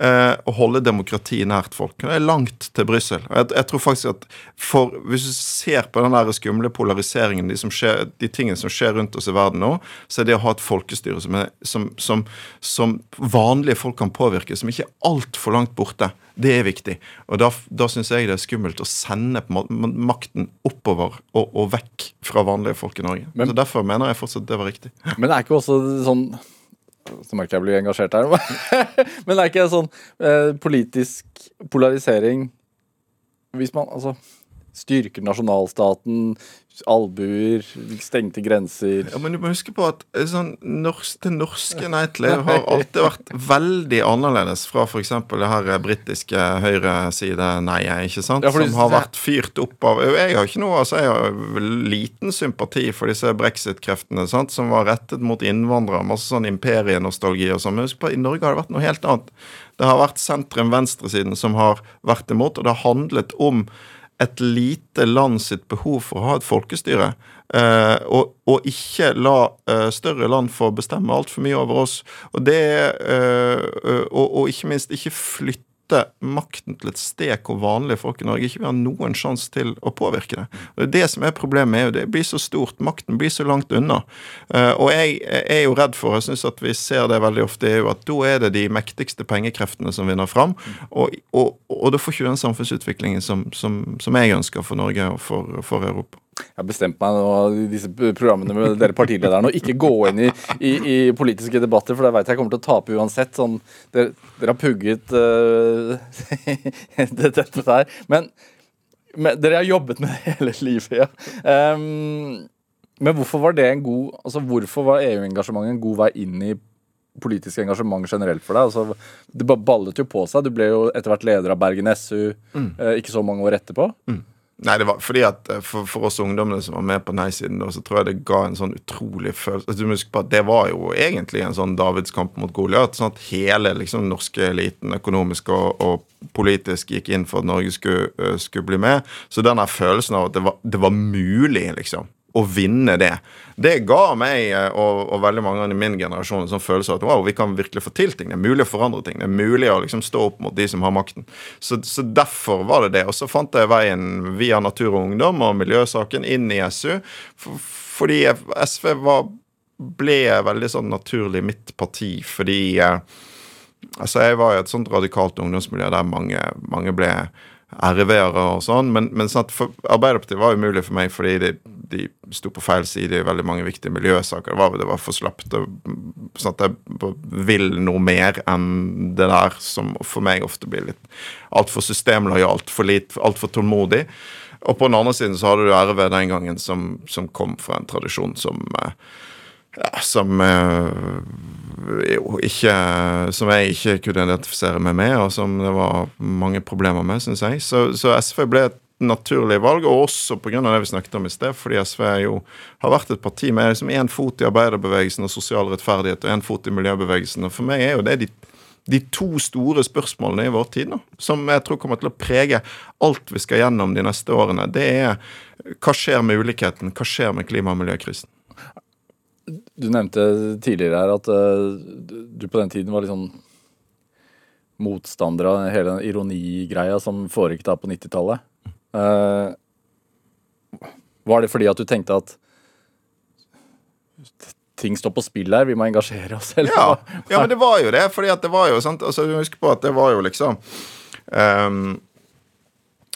å holde demokratiet nært folk. Det er langt til Brussel. Jeg, jeg tror faktisk at for, Hvis du ser på den der skumle polariseringen, de, som skjer, de tingene som skjer rundt oss i verden nå, så er det å ha et folkestyre som, er, som, som, som vanlige folk kan påvirke, som ikke er altfor langt borte, det er viktig. Og Da, da syns jeg det er skummelt å sende på makten oppover og, og vekk fra vanlige folk i Norge. Men- så Derfor mener jeg fortsatt det var riktig. Men det er ikke også sånn Så merker jeg blir engasjert her. Men det er ikke sånn eh, politisk polarisering Hvis man altså styrker nasjonalstaten, albuer, stengte grenser Ja, men du må huske på at eh, sånn, norsk, det norske EU har alltid vært veldig annerledes fra f.eks. det her eh, britiske høyreside-nei-et, ikke sant? Ja, Som har vært fyrt opp av Jeg har ikke noe, altså jeg har liten sympati for disse brexit-kreftene, sant? som var rettet mot innvandrere. Masse sånn imperienostalgi og sånn. Men husk på, i Norge har det vært noe helt annet. Det har vært sentrum-venstresiden som har vært imot, og det har handlet om et lite land sitt behov for å ha et folkestyre. Uh, og, og ikke la uh, større land få bestemme altfor mye over oss. Og det uh, og, og ikke minst ikke flytte flytte makten til et sted hvor vanlige folk i Norge ikke vil ha noen sjanse til å påvirke det. Og Det er det som er problemet. er jo Det blir så stort. Makten blir så langt unna. Eh, Og jeg er jo redd for, jeg syns at vi ser det veldig ofte, i EU, at da er det de mektigste pengekreftene som vinner fram. Og, og, og da får ikke du den samfunnsutviklingen som, som, som jeg ønsker for Norge og for, for Europa. Jeg har bestemt meg nå disse programmene med dere partilederne å ikke gå inn i, i, i politiske debatter, for da vet jeg kommer til å tape uansett. Sånn, dere, dere har pugget uh, dette her. Men, men dere har jobbet med det hele livet, ja. Um, men hvorfor var det en god Altså hvorfor var EU-engasjementet en god vei inn i politisk engasjement generelt for deg? Altså, det ballet jo på seg. Du ble jo etter hvert leder av Bergen SU mm. ikke så mange år etterpå. Nei, det var fordi at eh, for, for oss ungdommene som var med på nei-siden, da, så tror jeg det ga en sånn utrolig følelse altså, Du må huske på at Det var jo egentlig en sånn davidskamp mot Goliat. Sånn at hele liksom, norske eliten, økonomisk og, og politisk, gikk inn for at Norge skulle, eh, skulle bli med. Så den følelsen av at det var, det var mulig, liksom, å vinne det, det ga meg eh, og, og veldig mange i min generasjon en sånn følelse av at wow, vi kan virkelig få til ting. Det er mulig å forandre ting. Det er mulig å liksom stå opp mot de som har makten. Så, så derfor var det det. Og så fant jeg veien via Natur og Ungdom og miljøsaken inn i SU. For, fordi SV var, ble veldig sånn naturlig mitt parti fordi eh, Altså, jeg var i et sånt radikalt ungdomsmiljø der mange, mange ble RV-ere og sånn, men, men sånn Arbeiderpartiet var umulig for meg fordi de, de sto på feil side i veldig mange viktige miljøsaker. Det var, det var for slapt. Sånn at jeg vil noe mer enn det der som for meg ofte blir litt altfor systemlojalt, for litt, altfor tålmodig. Og på den andre siden så hadde du RV den gangen som, som kom fra en tradisjon som eh, ja, som eh, ikke Som jeg ikke kunne identifisere meg med, og som det var mange problemer med, syns jeg. Så, så SV ble et naturlig valg, og også pga. det vi snakket om i sted, fordi SV jo har vært et parti med liksom fot i arbeiderbevegelsen og sosial rettferdighet og én fot i miljøbevegelsen. Og for meg er jo det de, de to store spørsmålene i vår tid, nå, som jeg tror kommer til å prege alt vi skal gjennom de neste årene. Det er hva skjer med ulikheten? Hva skjer med klima- og miljøkrisen? Du nevnte tidligere her at eh, du på den tiden var litt sånn motstander av hele den ironigreia som foregikk da på 90-tallet. Eh, var det fordi at du tenkte at ting står på spill her, vi må engasjere oss? Eller? Ja, ja, men det var jo det. fordi at det var jo, sant, altså huske på at det var jo liksom ehm,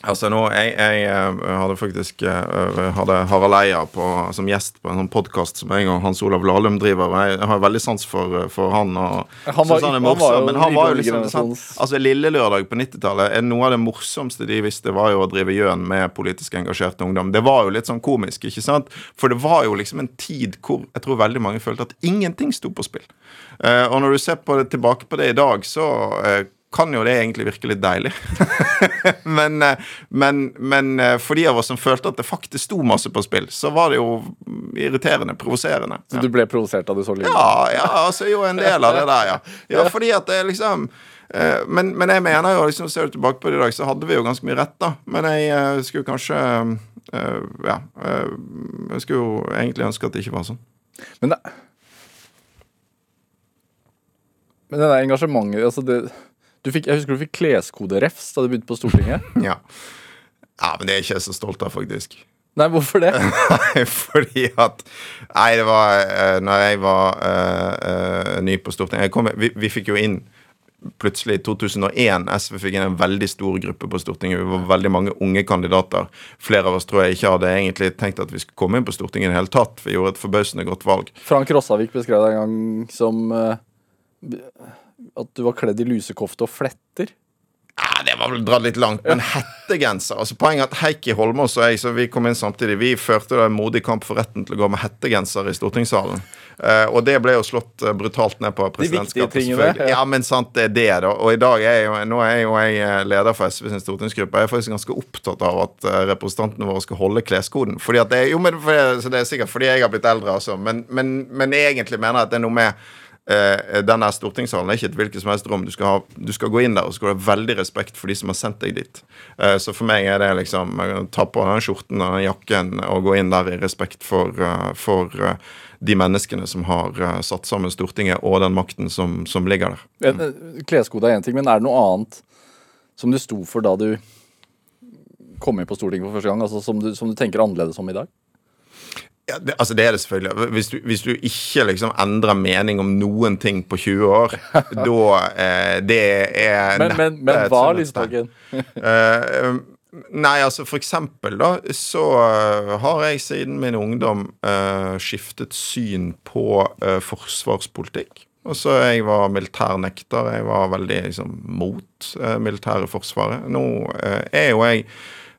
Altså nå, Jeg, jeg eh, hadde faktisk eh, hadde Harald Eia på, som gjest på en sånn podkast som jeg og Hans Olav Lahlum driver. og Jeg har veldig sans for, for han. og Han var- han er han var morsom, jo men han var jo liksom sant, altså Lille Lørdag på 90-tallet er Noe av det morsomste de visste, var jo å drive gjøn med politisk engasjert ungdom. Det var jo litt sånn komisk, ikke sant? For det var jo liksom en tid hvor jeg tror veldig mange følte at ingenting sto på spill. Eh, og når du ser på det, tilbake på det i dag, så eh, kan jo det egentlig virke litt deilig. men, eh, men, men eh, for de av oss som følte at det faktisk sto masse på spill, så var det jo irriterende, provoserende. Så du ble provosert da du så Lille? Ja, ja, altså jo en del av det der, ja. Ja, fordi at det liksom eh, men, men jeg mener jo, liksom, ser du tilbake på det i dag, så hadde vi jo ganske mye rett, da. Men jeg skulle kanskje Ja. jeg skulle jo egentlig ønske at det ikke var sånn. Men det Men det der engasjementet altså det, fikk, Jeg husker du fikk kleskoderefs da du begynte på Stortinget. Ja. ja, men det er ikke jeg så stolt av, faktisk. Nei, hvorfor det? Fordi at Nei, det var uh, Når jeg var uh, uh, ny på Stortinget kom, vi, vi fikk jo inn plutselig i 2001 SV fikk inn en veldig stor gruppe på Stortinget. Vi var veldig mange unge kandidater. Flere av oss tror jeg ikke hadde egentlig tenkt at vi skulle komme inn på Stortinget i det hele tatt. Vi gjorde et forbausende godt valg. Frank Rossavik beskrev det en gang som eh, at du var kledd i lusekofte og fletter. Ja, Det var vel dratt litt langt, men hettegenser altså Poenget er at Heikki Holmås og jeg så vi kom inn samtidig, vi førte da en modig kamp for retten til å gå med hettegenser i stortingssalen. Uh, og det ble jo slått eh, brutalt ned på presidentskapet. selvfølgelig. ja. Ja, men sant, det er det, da. Og i dag er jo, nå er jo jeg eh, leder for SV sin stortingsgruppe. Jeg er faktisk ganske opptatt av at representantene våre skal holde kleskoden. Fordi at det, jo, men for, så det er sikkert fordi jeg har blitt eldre, altså. Men, men, men egentlig mener jeg at det er noe med denne stortingssalen er ikke et hvilket som helst rom. Du skal, ha, du skal gå inn der og så skal du ha veldig respekt for de som har sendt deg dit. Eh, så for meg er det liksom ta på den skjorten og den jakken og gå inn der i respekt for, eh, for eh, de menneskene som har eh, satt sammen Stortinget, og den makten som, som ligger der. En- Kleskode er én ting, men er det noe annet som du sto for da du kom inn på Stortinget for første gang? Altså som du, som du tenker annerledes om i dag? Ja, det, altså det er det selvfølgelig. Hvis du, hvis du ikke liksom endrer mening om noen ting på 20 år, da eh, Det er Men, men, men hva. Lysbakken? Eh, nei, altså for eksempel da, så eh, har jeg siden min ungdom uh, skiftet syn på uh, forsvarspolitikk. Og så Jeg var militærnekter. Jeg var veldig liksom, mot militære forsvaret. Nå er jo jeg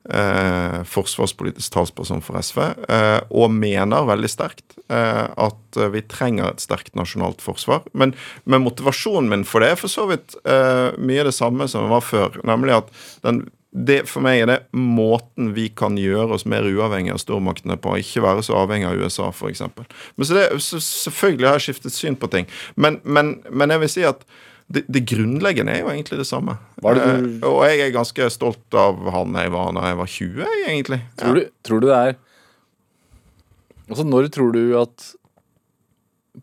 eh, forsvarspolitisk talsperson for SV, eh, og mener veldig sterkt eh, at vi trenger et sterkt nasjonalt forsvar. Men, men motivasjonen min for det er for så vidt eh, mye det samme som det var før. Nemlig at den, det, for meg er det måten vi kan gjøre oss mer uavhengig av stormaktene på. Ikke være så avhengig av USA, f.eks. Så det, så selvfølgelig har jeg skiftet syn på ting. Men, men, men jeg vil si at det, det grunnleggende er jo egentlig det samme. Det du- Eh, og jeg er ganske stolt av han jeg var da jeg var 20, jeg, egentlig. Tror du, tror du det er Altså, når tror du at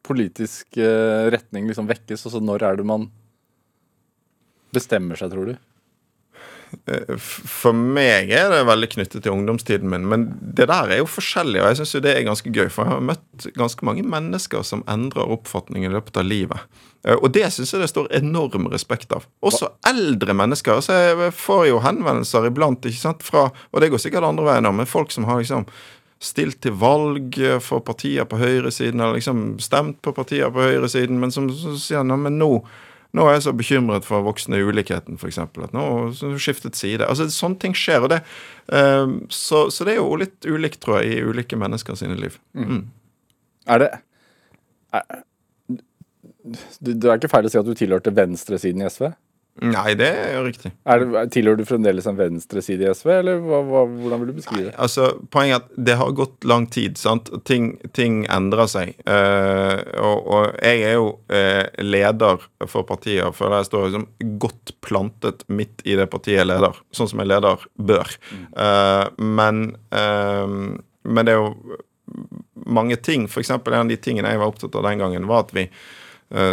politisk eh, retning liksom vekkes? Altså, når er det man bestemmer seg, tror du? F- For meg er det veldig knyttet til ungdomstiden min, men det der er jo forskjellig, og jeg syns det er ganske gøy, for jeg har møtt ganske mange mennesker som endrer oppfatning i løpet av livet. Eh, Og det syns jeg det står enorm respekt av. Også eldre mennesker. Så jeg får jo henvendelser iblant, ikke sant, fra Og det går sikkert andre veien òg, men folk som har liksom stilt til valg eh, for partier på høyresiden, eller liksom stemt på partier på høyresiden, men som sier nå, men nå nå er jeg så bekymret for voksende ulikheten, f.eks. At nå har skiftet side. Altså, Sånne ting skjer. og det, eh, så, så det er jo litt ulikt, tror jeg, i ulike mennesker sine liv. Mm. Er det er, du, Det er ikke feil å si at du tilhørte venstresiden i SV? Nei, det er jo riktig. Er det, tilhører du fremdeles en venstreside i SV, eller hva, hva, hvordan vil du beskrive det? Altså, Poenget er at det har gått lang tid. sant? Ting, ting endrer seg. Uh, og, og jeg er jo uh, leder for partiet og føler jeg står liksom godt plantet midt i det partiet jeg leder, sånn som en leder bør. Uh, men, men det er jo mange ting. For eksempel en av de tingene jeg var opptatt av den gangen, var at vi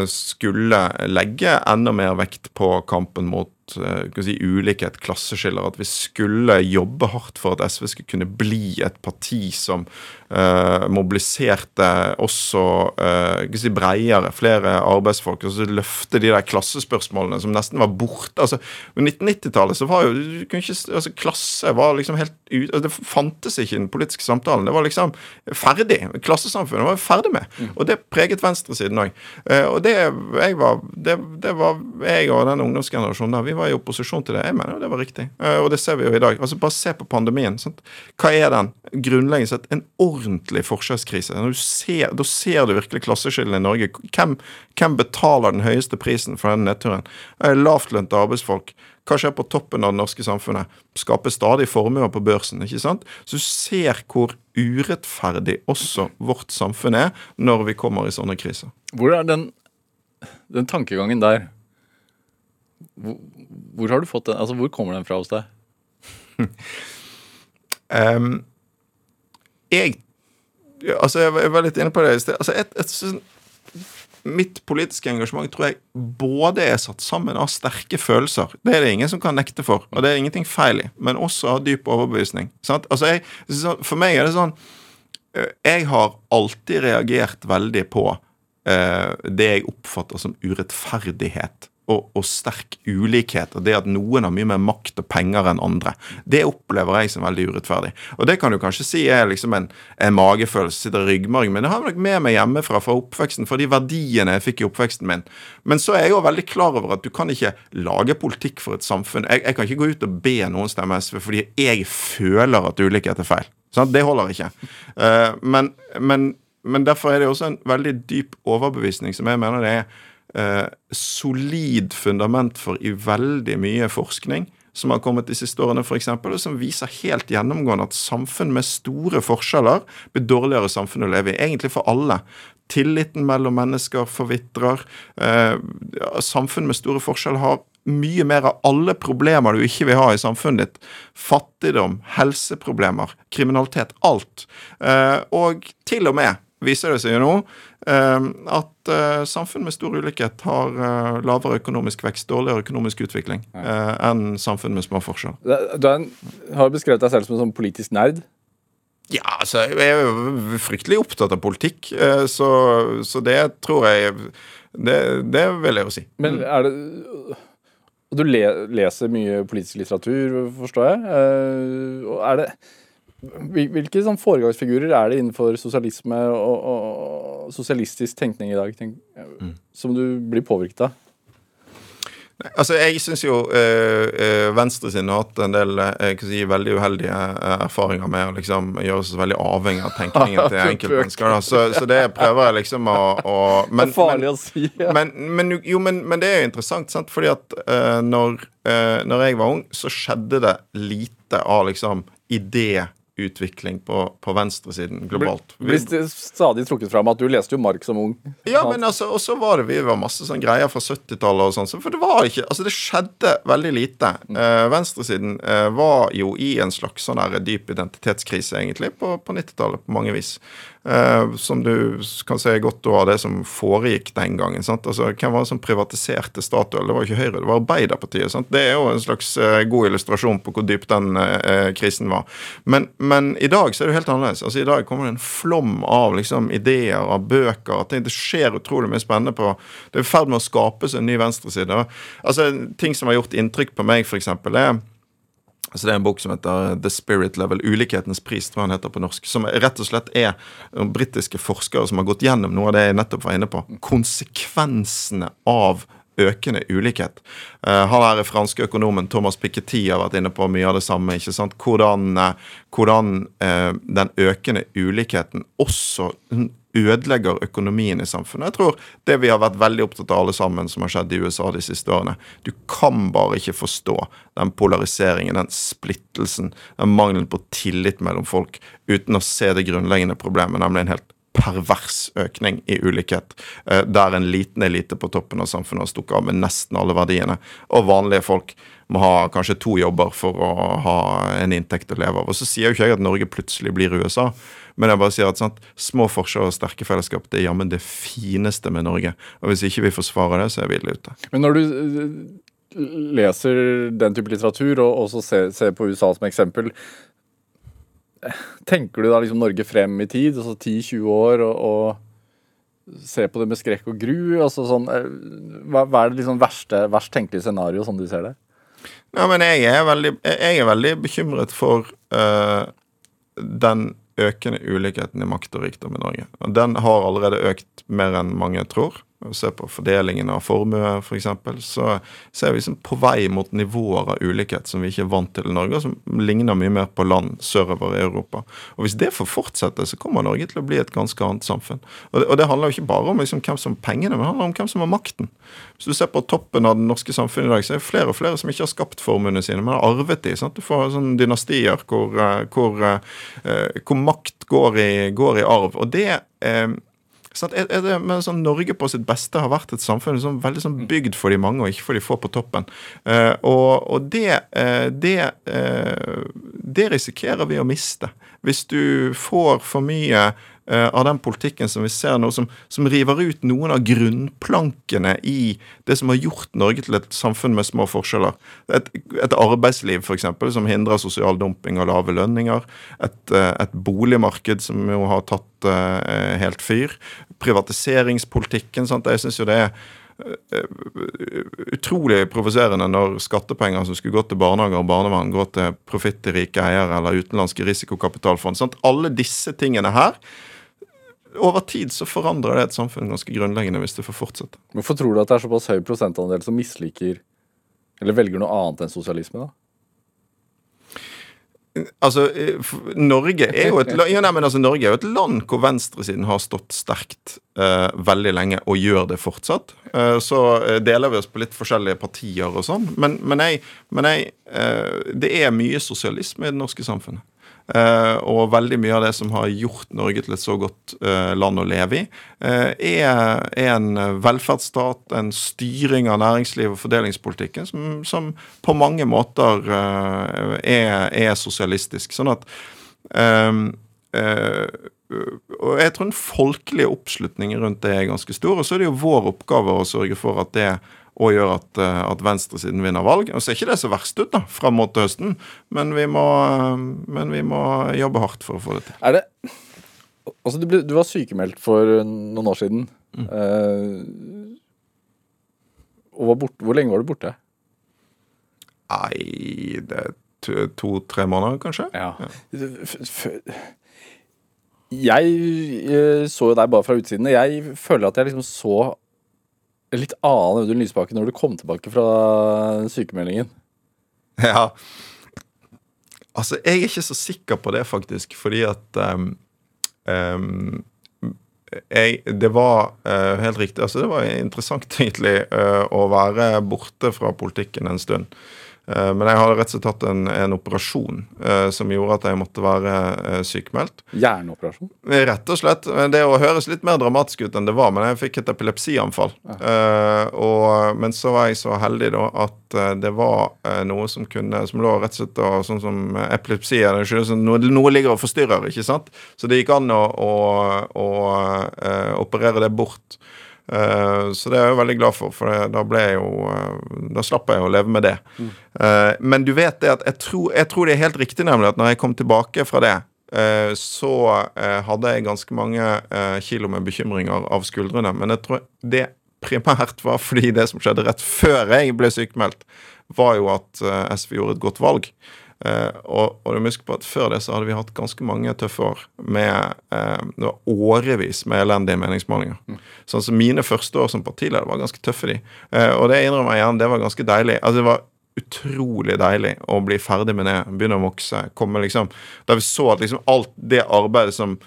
skulle legge enda mer vekt på kampen mot eh, si, ulikhet, klasseskiller. At vi skulle jobbe hardt for at SV skulle kunne bli et parti som uh, mobiliserte også uh, si, bredere, flere arbeidsfolk. Og så løfte de der klassespørsmålene som nesten var borte. Altså, På 1990-tallet så var jo ikke, altså, Klasse var liksom helt ut, altså, Det fantes ikke i den politiske samtalen. Det var liksom ferdig. Klassesamfunnet var vi ferdig med. Og det preget venstresiden òg. Og det, jeg var, det, det var jeg og den ungdomsgenerasjonen der, vi var i opposisjon til det. Jeg mener det var riktig. Eh, Og det ser vi jo i dag. Altså Bare se på pandemien. Sant? Hva er den? Grunnleggende sett en ordentlig forskjellskrise. Ser, da ser du virkelig klasseskillene i Norge. Hvem, hvem betaler den høyeste prisen for den nedturen? Eh, Lavtlønte arbeidsfolk. Hva skjer på toppen av det norske samfunnet? Skaper stadig formuer på børsen. ikke sant? Så du ser hvor urettferdig også vårt samfunn er når vi kommer i sånne kriser. Hvor er den, den tankegangen der? Hvor, har du fått den? Altså, hvor kommer den fra hos deg? um, jeg Altså, jeg var- jeg var litt inne på det i sted. Altså, et, et, mitt politiske engasjement tror jeg både er satt sammen av sterke følelser. Det er det ingen som kan nekte for, og det er ingenting feil i. Men også av dyp overbevisning. Altså, jeg, for meg er det sånn eh, Jeg har alltid reagert veldig på eh, det jeg oppfatter som urettferdighet. Og, og sterk ulikhet, og det at noen har mye mer makt og penger enn andre. Det opplever jeg som veldig urettferdig. Og det kan du kanskje si er liksom en, en magefølelse, sitter i ryggmargen, men det har jeg nok med meg hjemmefra, fra oppveksten, fra de verdiene jeg fikk i oppveksten min. Men så er jeg jo veldig klar over at du kan ikke lage politikk for et samfunn. Jeg, jeg kan ikke gå ut og be noen stemme SV fordi jeg føler at ulikhet er feil. Sånn, Det holder ikke. Uh, men, men, men derfor er det også en veldig dyp overbevisning som jeg mener det er solid fundament for i veldig mye forskning som har kommet de siste årene, for eksempel, og som viser helt gjennomgående at samfunn med store forskjeller blir dårligere samfunn å leve i. Egentlig for alle. Tilliten mellom mennesker forvitrer. Eh, samfunn med store forskjeller har mye mer av alle problemer du ikke vil ha i samfunnet ditt. Fattigdom, helseproblemer, kriminalitet. Alt. Eh, og til og med viser det seg jo nå eh, at eh, samfunn med stor ulikhet har eh, lavere økonomisk vekst, dårligere økonomisk utvikling, eh, enn samfunn med små forskjeller. Du har beskrevet deg selv som en sånn politisk nerd. Ja, altså, jeg er jo fryktelig opptatt av politikk, så, så det tror jeg det, det vil jeg jo si. Men er det Og du le, leser mye politisk litteratur, forstår jeg. Er det Hvilke sånn foregangsfigurer er det innenfor sosialisme og, og, sosialistisk tenkning i dag tenk, som du blir påvirket av? Altså, Jeg syns jo øh, Venstre sine har hatt en del øh, jeg kan si, veldig uheldige erfaringer med å liksom gjøre seg veldig avhengig av tenkningen til enkeltmennesker. Så, så det prøver jeg liksom å, å men, det er farlig å si. Ja. men, men, jo, men, men det er jo interessant, sant? fordi at øh, når, øh, når jeg var ung, så skjedde det lite av liksom idéutvikling på, på venstresiden globalt. Det blir st- stadig trukket fram at du leste jo Mark som ung. Ja, men altså, og så var det vi var masse sånn greier fra 70-tallet og sånn. For det var ikke Altså, det skjedde veldig lite. Eh, venstresiden eh, var jo i en slags sånn her dyp identitetskrise, egentlig, på, på 90-tallet på mange vis. Eh, som du kan se godt av det som foregikk den gangen. sant? Altså, Hvem var det som privatiserte Statoil? Det var ikke Høyre, det var Arbeiderpartiet. sant? Det er jo en slags eh, god illustrasjon på hvor dyp den eh, krisen var. Men, men i dag så er det jo helt annerledes. Altså I dag kommer det en flom av liksom ideer, av bøker. Ting. Det skjer utrolig mye spennende på Det er i ferd med å skapes en ny venstreside. Altså, Ting som har gjort inntrykk på meg, f.eks., er Altså Det er en bok som heter The Spirit Level, ulikhetens pris, tror jeg den heter på norsk. Som rett og slett er britiske forskere som har gått gjennom noe av det jeg nettopp var inne på. Konsekvensene av økende ulikhet. Eh, han er franske økonomen Thomas Piketty har vært inne på mye av det samme. ikke sant? Hvordan, eh, hvordan eh, den økende ulikheten også ødelegger økonomien i samfunnet. Jeg tror det vi har vært veldig opptatt av alle sammen som har skjedd i USA de siste årene. Du kan bare ikke forstå den polariseringen, den splittelsen, den mangelen på tillit mellom folk uten å se det grunnleggende problemet, nemlig en helt pervers økning i ulikhet, eh, der en liten elite på toppen av samfunnet har stukket av med nesten alle verdiene, og vanlige folk må ha kanskje to jobber for å ha en inntekt å leve av. Og så sier jo ikke jeg at Norge plutselig blir USA, men jeg bare sier at sant, små forskjeller og sterke fellesskap det er jammen det fineste med Norge. Og hvis ikke vi forsvarer det, så er vi ille ute. Men når du eh, leser den type litteratur, og også ser, ser på USA som eksempel, tenker du da liksom Norge frem i tid, altså 10-20 år, og, og ser på det med skrekk og gru? altså sånn, eh, Hva, hva er det liksom verste, verst tenkelige scenario, sånn du ser det? Ja, men jeg er veldig, jeg er veldig bekymret for uh, den økende ulikheten i makt og rikdom i Norge. Den har allerede økt mer enn mange tror. Å ser på fordelingen av formue, f.eks., for så er vi liksom på vei mot nivåer av ulikhet som vi ikke er vant til i Norge, og som ligner mye mer på land sørover i Europa. Og Hvis det får fortsette, så kommer Norge til å bli et ganske annet samfunn. Og det, og det handler jo ikke bare om liksom hvem som har pengene, men det handler om hvem som har makten. Hvis du ser på toppen av det norske samfunnet i dag, så er det flere og flere som ikke har skapt formuene sine, men har arvet de. Sant? Du får sånne dynastier hvor, eh, hvor, eh, hvor makt går i, går i arv. Og det eh, sant, er, er det men sånn Norge på sitt beste har vært et samfunn som veldig sånn bygd for de mange, og ikke for de få på toppen. Uh, og og det, uh, det, uh, det risikerer vi å miste. Hvis du får for mye av den politikken som vi ser nå, som, som river ut noen av grunnplankene i det som har gjort Norge til et samfunn med små forskjeller. Et, et arbeidsliv for eksempel, som hindrer sosial dumping og lave lønninger. Et, eh, et boligmarked som jo har tatt uh, helt fyr. Privatiseringspolitikken. Sant? Jeg synes jo det er utrolig provoserende når skattepenger som skulle gå til barnehager og barnevern, går til profitt til rike eiere eller utenlandske risikokapitalfond. Sant? Alle disse tingene her over tid så forandrer det et samfunn ganske grunnleggende hvis det får fortsette. Hvorfor tror du at det er såpass høy prosentandel som misliker eller velger noe annet enn sosialisme, da? Altså, eh, Norge er et, ja, nei, altså, Norge er jo et land hvor venstresiden har stått sterkt uh, veldig lenge, og gjør det fortsatt. Uh, så deler vi oss på litt forskjellige partier og sånn, men, men, jeg, men jeg, uh, det er mye sosialisme i det norske samfunnet. Eh, og veldig mye av det som har gjort Norge til et så godt eh, land å leve i, eh, er, en velferdsstat, en styring av næringslivet og fordelingspolitikken som, som på mange måter er, er sosialistisk. Sånn at eh, uh, og jeg tror den folkelige oppslutningen rundt det er ganske stor. Og så er det jo vår oppgave å sørge for at det og gjør at, eh, at venstresiden vinner valg. Og så er ikke det så verst ut da, fram mot høsten, men vi, må, men vi må jobbe hardt for å få det til. Er det Altså, du, ble, du var sykemeldt for noen år siden. Eh, og var borte, hvor lenge var du borte? Nei, det er to- to-tre måneder, kanskje? Ja. F- Jeg eh, så jo deg bare fra utsiden. og Jeg føler at jeg liksom så litt annen Audun Lysbakken når du kom tilbake fra sykemeldingen. Ja. Altså, jeg er ikke så sikker på det, faktisk, fordi at um, um, jeg, Det var uh, helt riktig. altså Det var interessant, egentlig, uh, å være borte fra politikken en stund. Eh, men jeg hadde rett og slett hatt en, en operasjon eh, som gjorde at jeg måtte være eh, sykemeldt. Hjerneoperasjon. Rett og slett. Det å høres litt mer dramatisk ut enn det var, men jeg fikk et epilepsianfall. Eh, og, men så var jeg så heldig da at eh, det var eh, noe som kunne Som lå rett og slett og, Sånn som epilepsi noe, noe ligger og forstyrrer, ikke sant? Så det gikk an å, å, å eh, operere det bort. Eh, så det er jeg jo veldig glad for, for da ble jeg jo eh, Da slapp jeg å leve med det. Mm. men du vet det at jeg tror, jeg tror det er helt riktig, nemlig, at når jeg kom tilbake fra det, eh, så eh, hadde jeg ganske mange eh, kilo med bekymringer av skuldrene. Men jeg tror det primært var fordi det som skjedde rett før jeg ble sykemeldt, var jo at eh, SV gjorde et godt valg. Eh, og, og du må huske på at Før det så hadde vi hatt ganske mange tøffe år med eh, det var årevis med elendige meningsmålinger. Sånn som Mine første år som partileder var ganske tøffe, de. Eh, og det innrømmer jeg igjen, det var ganske deilig. Altså det var utrolig deilig å bli ferdig med det, begynne å vokse. komme liksom, Da vi så at liksom alt det arbeidet som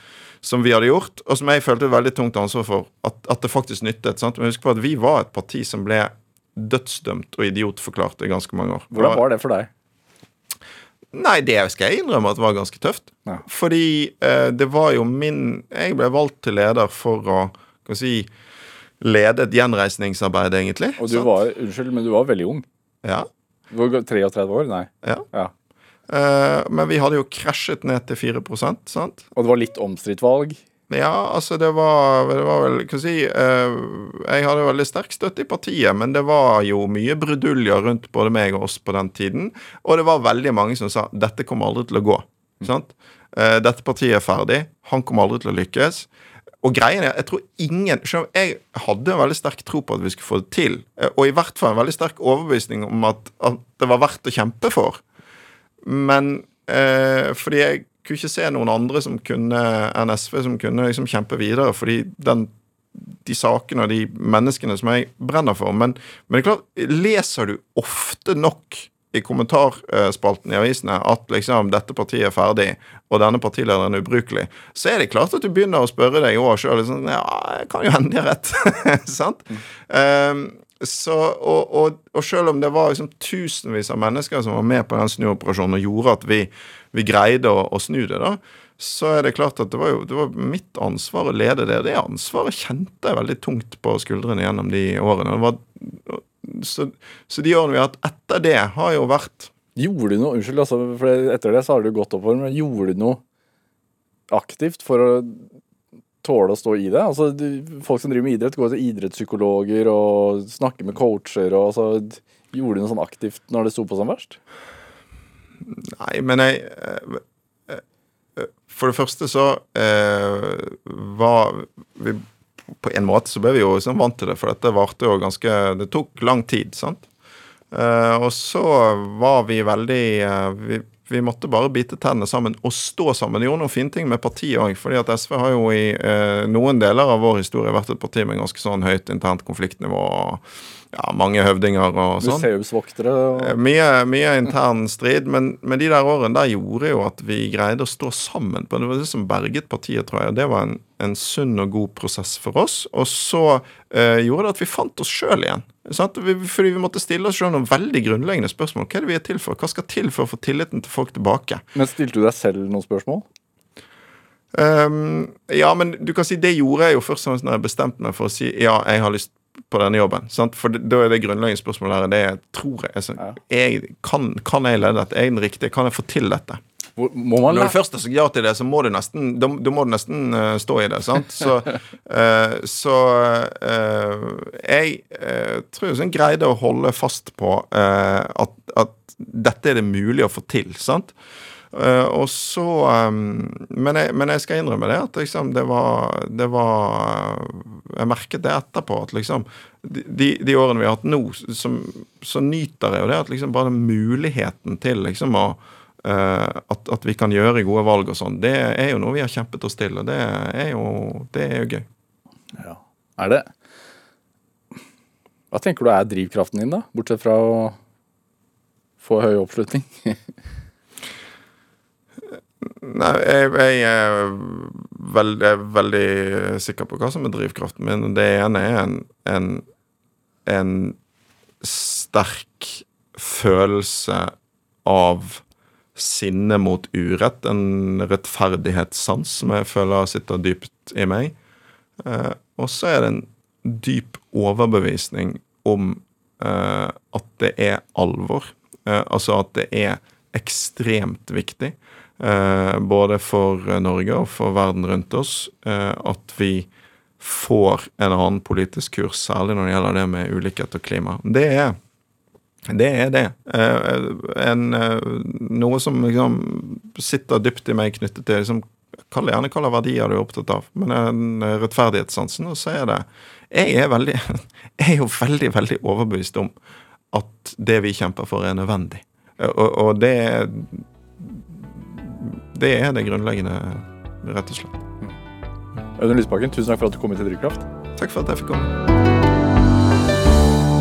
som vi hadde gjort, og som jeg følte et veldig tungt ansvar for, at, at det faktisk nyttet. sant? Men husk på at vi var et parti som ble dødsdømt og idiotforklart i ganske mange år. Hvordan var det for deg? Nei, det skal jeg innrømme at det var ganske tøft. Ja. Fordi eh, det var jo min Jeg ble valgt til leder for å kan si, lede et gjenreisningsarbeid, egentlig. Og du sant? var, unnskyld, men du var veldig ung. Ja. Du var 33 år? Nei. ja. Ja. Eh, men vi hadde jo krasjet ned til 4% sant? Og det var litt omstridt valg. Ja, altså det var, det var vel Hva si eh, Jeg hadde veldig sterk støtte i partiet, men det var jo mye bruduljer rundt både meg og oss på den tiden. Og det var veldig mange som sa dette kommer aldri til å gå. Sant? Eh, dette partiet er ferdig. Han kommer aldri til å lykkes. Og greien er, jeg tror ingen Jeg hadde en veldig sterk tro på at vi skulle få det til. eh, Og i hvert fall en veldig sterk overbevisning om at, at det var verdt å kjempe for. Men eh, fordi jeg kunne ikke se noen andre som kunne enn SV som kunne liksom kjempe videre, fordi den, de sakene og de menneskene som jeg brenner for. Men, men det er klart, leser du ofte nok i kommentarspalten i avisene at liksom dette partiet er ferdig, og denne partilederen er ubrukelig, så er det klart at du begynner å spørre deg òg sjøl liksom, ja, kan jo hende de har rett. Sant? Um, så, og, og, og selv om det var liksom tusenvis av mennesker som var med på den snuoperasjonen og gjorde at vi, vi greide å, å snu det, da, så er det klart at det var jo det var mitt ansvar å lede det. Det ansvaret kjente jeg veldig tungt på skuldrene gjennom de årene. Var, så, så de årene vi har hatt etter det, har jo vært Gjorde du noe Unnskyld, altså, for etter det så har du gått oppover, men gjorde du noe aktivt for å tåle å stå i det? Altså, folk som driver med idrett, går til idrettspsykologer og snakker med coacher og så Gjorde du noe sånn aktivt når det sto på som verst? Nei, men jeg eh, eh, For det første så eh, var vi På en måte så ble vi jo sånn vant til det, for dette varte jo ganske Det tok lang tid, sant? Eh, og så var vi veldig eh, vi, vi måtte bare bite tennene sammen og stå sammen. Det gjorde noen fine ting med partiet òg. fordi at SV har jo i eh, noen deler av vår historie vært et parti med ganske sånn høyt internt konfliktnivå. og ja, Mange høvdinger og sånn. Museumsvoktere og Eh, Mye, mye intern strid, men, men de der årene der gjorde jo at vi greide å stå sammen. på Det var det som berget partiet, tror jeg. og Det var en, en sunn og god prosess for oss. Og så eh, gjorde det at vi fant oss sjøl igjen. Sant? Vi, fordi vi måtte stille oss selv noen veldig grunnleggende spørsmål. Hva er det vi er til for? Hva skal til for å få tilliten til folk tilbake? Men stilte du deg selv noen spørsmål? Um, ja, men du kan si det gjorde jeg jo først og fremst når jeg bestemte meg for å si ja, jeg har lyst på denne jobben. Sant? For da er det grunnleggende spørsmålet her det jeg tror jeg, altså, jeg kan, kan jeg lede dette? Er jeg den riktige? Kan jeg få til dette? Hvor- Må man Når du først har sagt ja til det, så må du nesten, da, da må du nesten uh, stå i det. sant? Så, uh, så uh, jeg tror jeg sånn greide å holde fast på at, at dette er det mulig å få til. sant? Og så um, men, jeg, men jeg skal innrømme det at liksom, det var, det var Jeg merket det etterpå at liksom de, de årene vi har hatt nå, som, så nyter jeg jo det at liksom bare muligheten til liksom å at, at vi kan gjøre gode valg og sånn, det er jo noe vi har kjempet oss til, og det er jo, det er jo gøy. Ja. Er det Hva tenker du er drivkraften din, da? Bortsett fra å få høy oppslutning? Nei, jeg, jeg er veldig, er veldig sikker på hva som er drivkraften min. Det ene er en, en, en sterk følelse av sinne mot urett. En rettferdighetssans som jeg føler sitter dypt i meg. Eh, og så er det en dyp overbevisning om eh, at det er alvor. Eh, altså at det er ekstremt viktig. Eh, både for Norge og for verden rundt oss. Eh, at vi får en annen politisk kurs, særlig når det gjelder det med ulikhet og klima. Det er det er det. Eh, en, eh, noe som liksom sitter dypt i meg knyttet til liksom, Kall gjerne hva verdier du er opptatt av, men en eh, rettferdighetssansen. Og så er det Jeg er veldig Jeg er jo veldig, veldig overbevist om at det vi kjemper for, er nødvendig. Og, og det Det er det grunnleggende, rett og slett. Audun Lysbakken, tusen takk for at du kom hit til Drivkraft. Takk for at jeg fikk komme.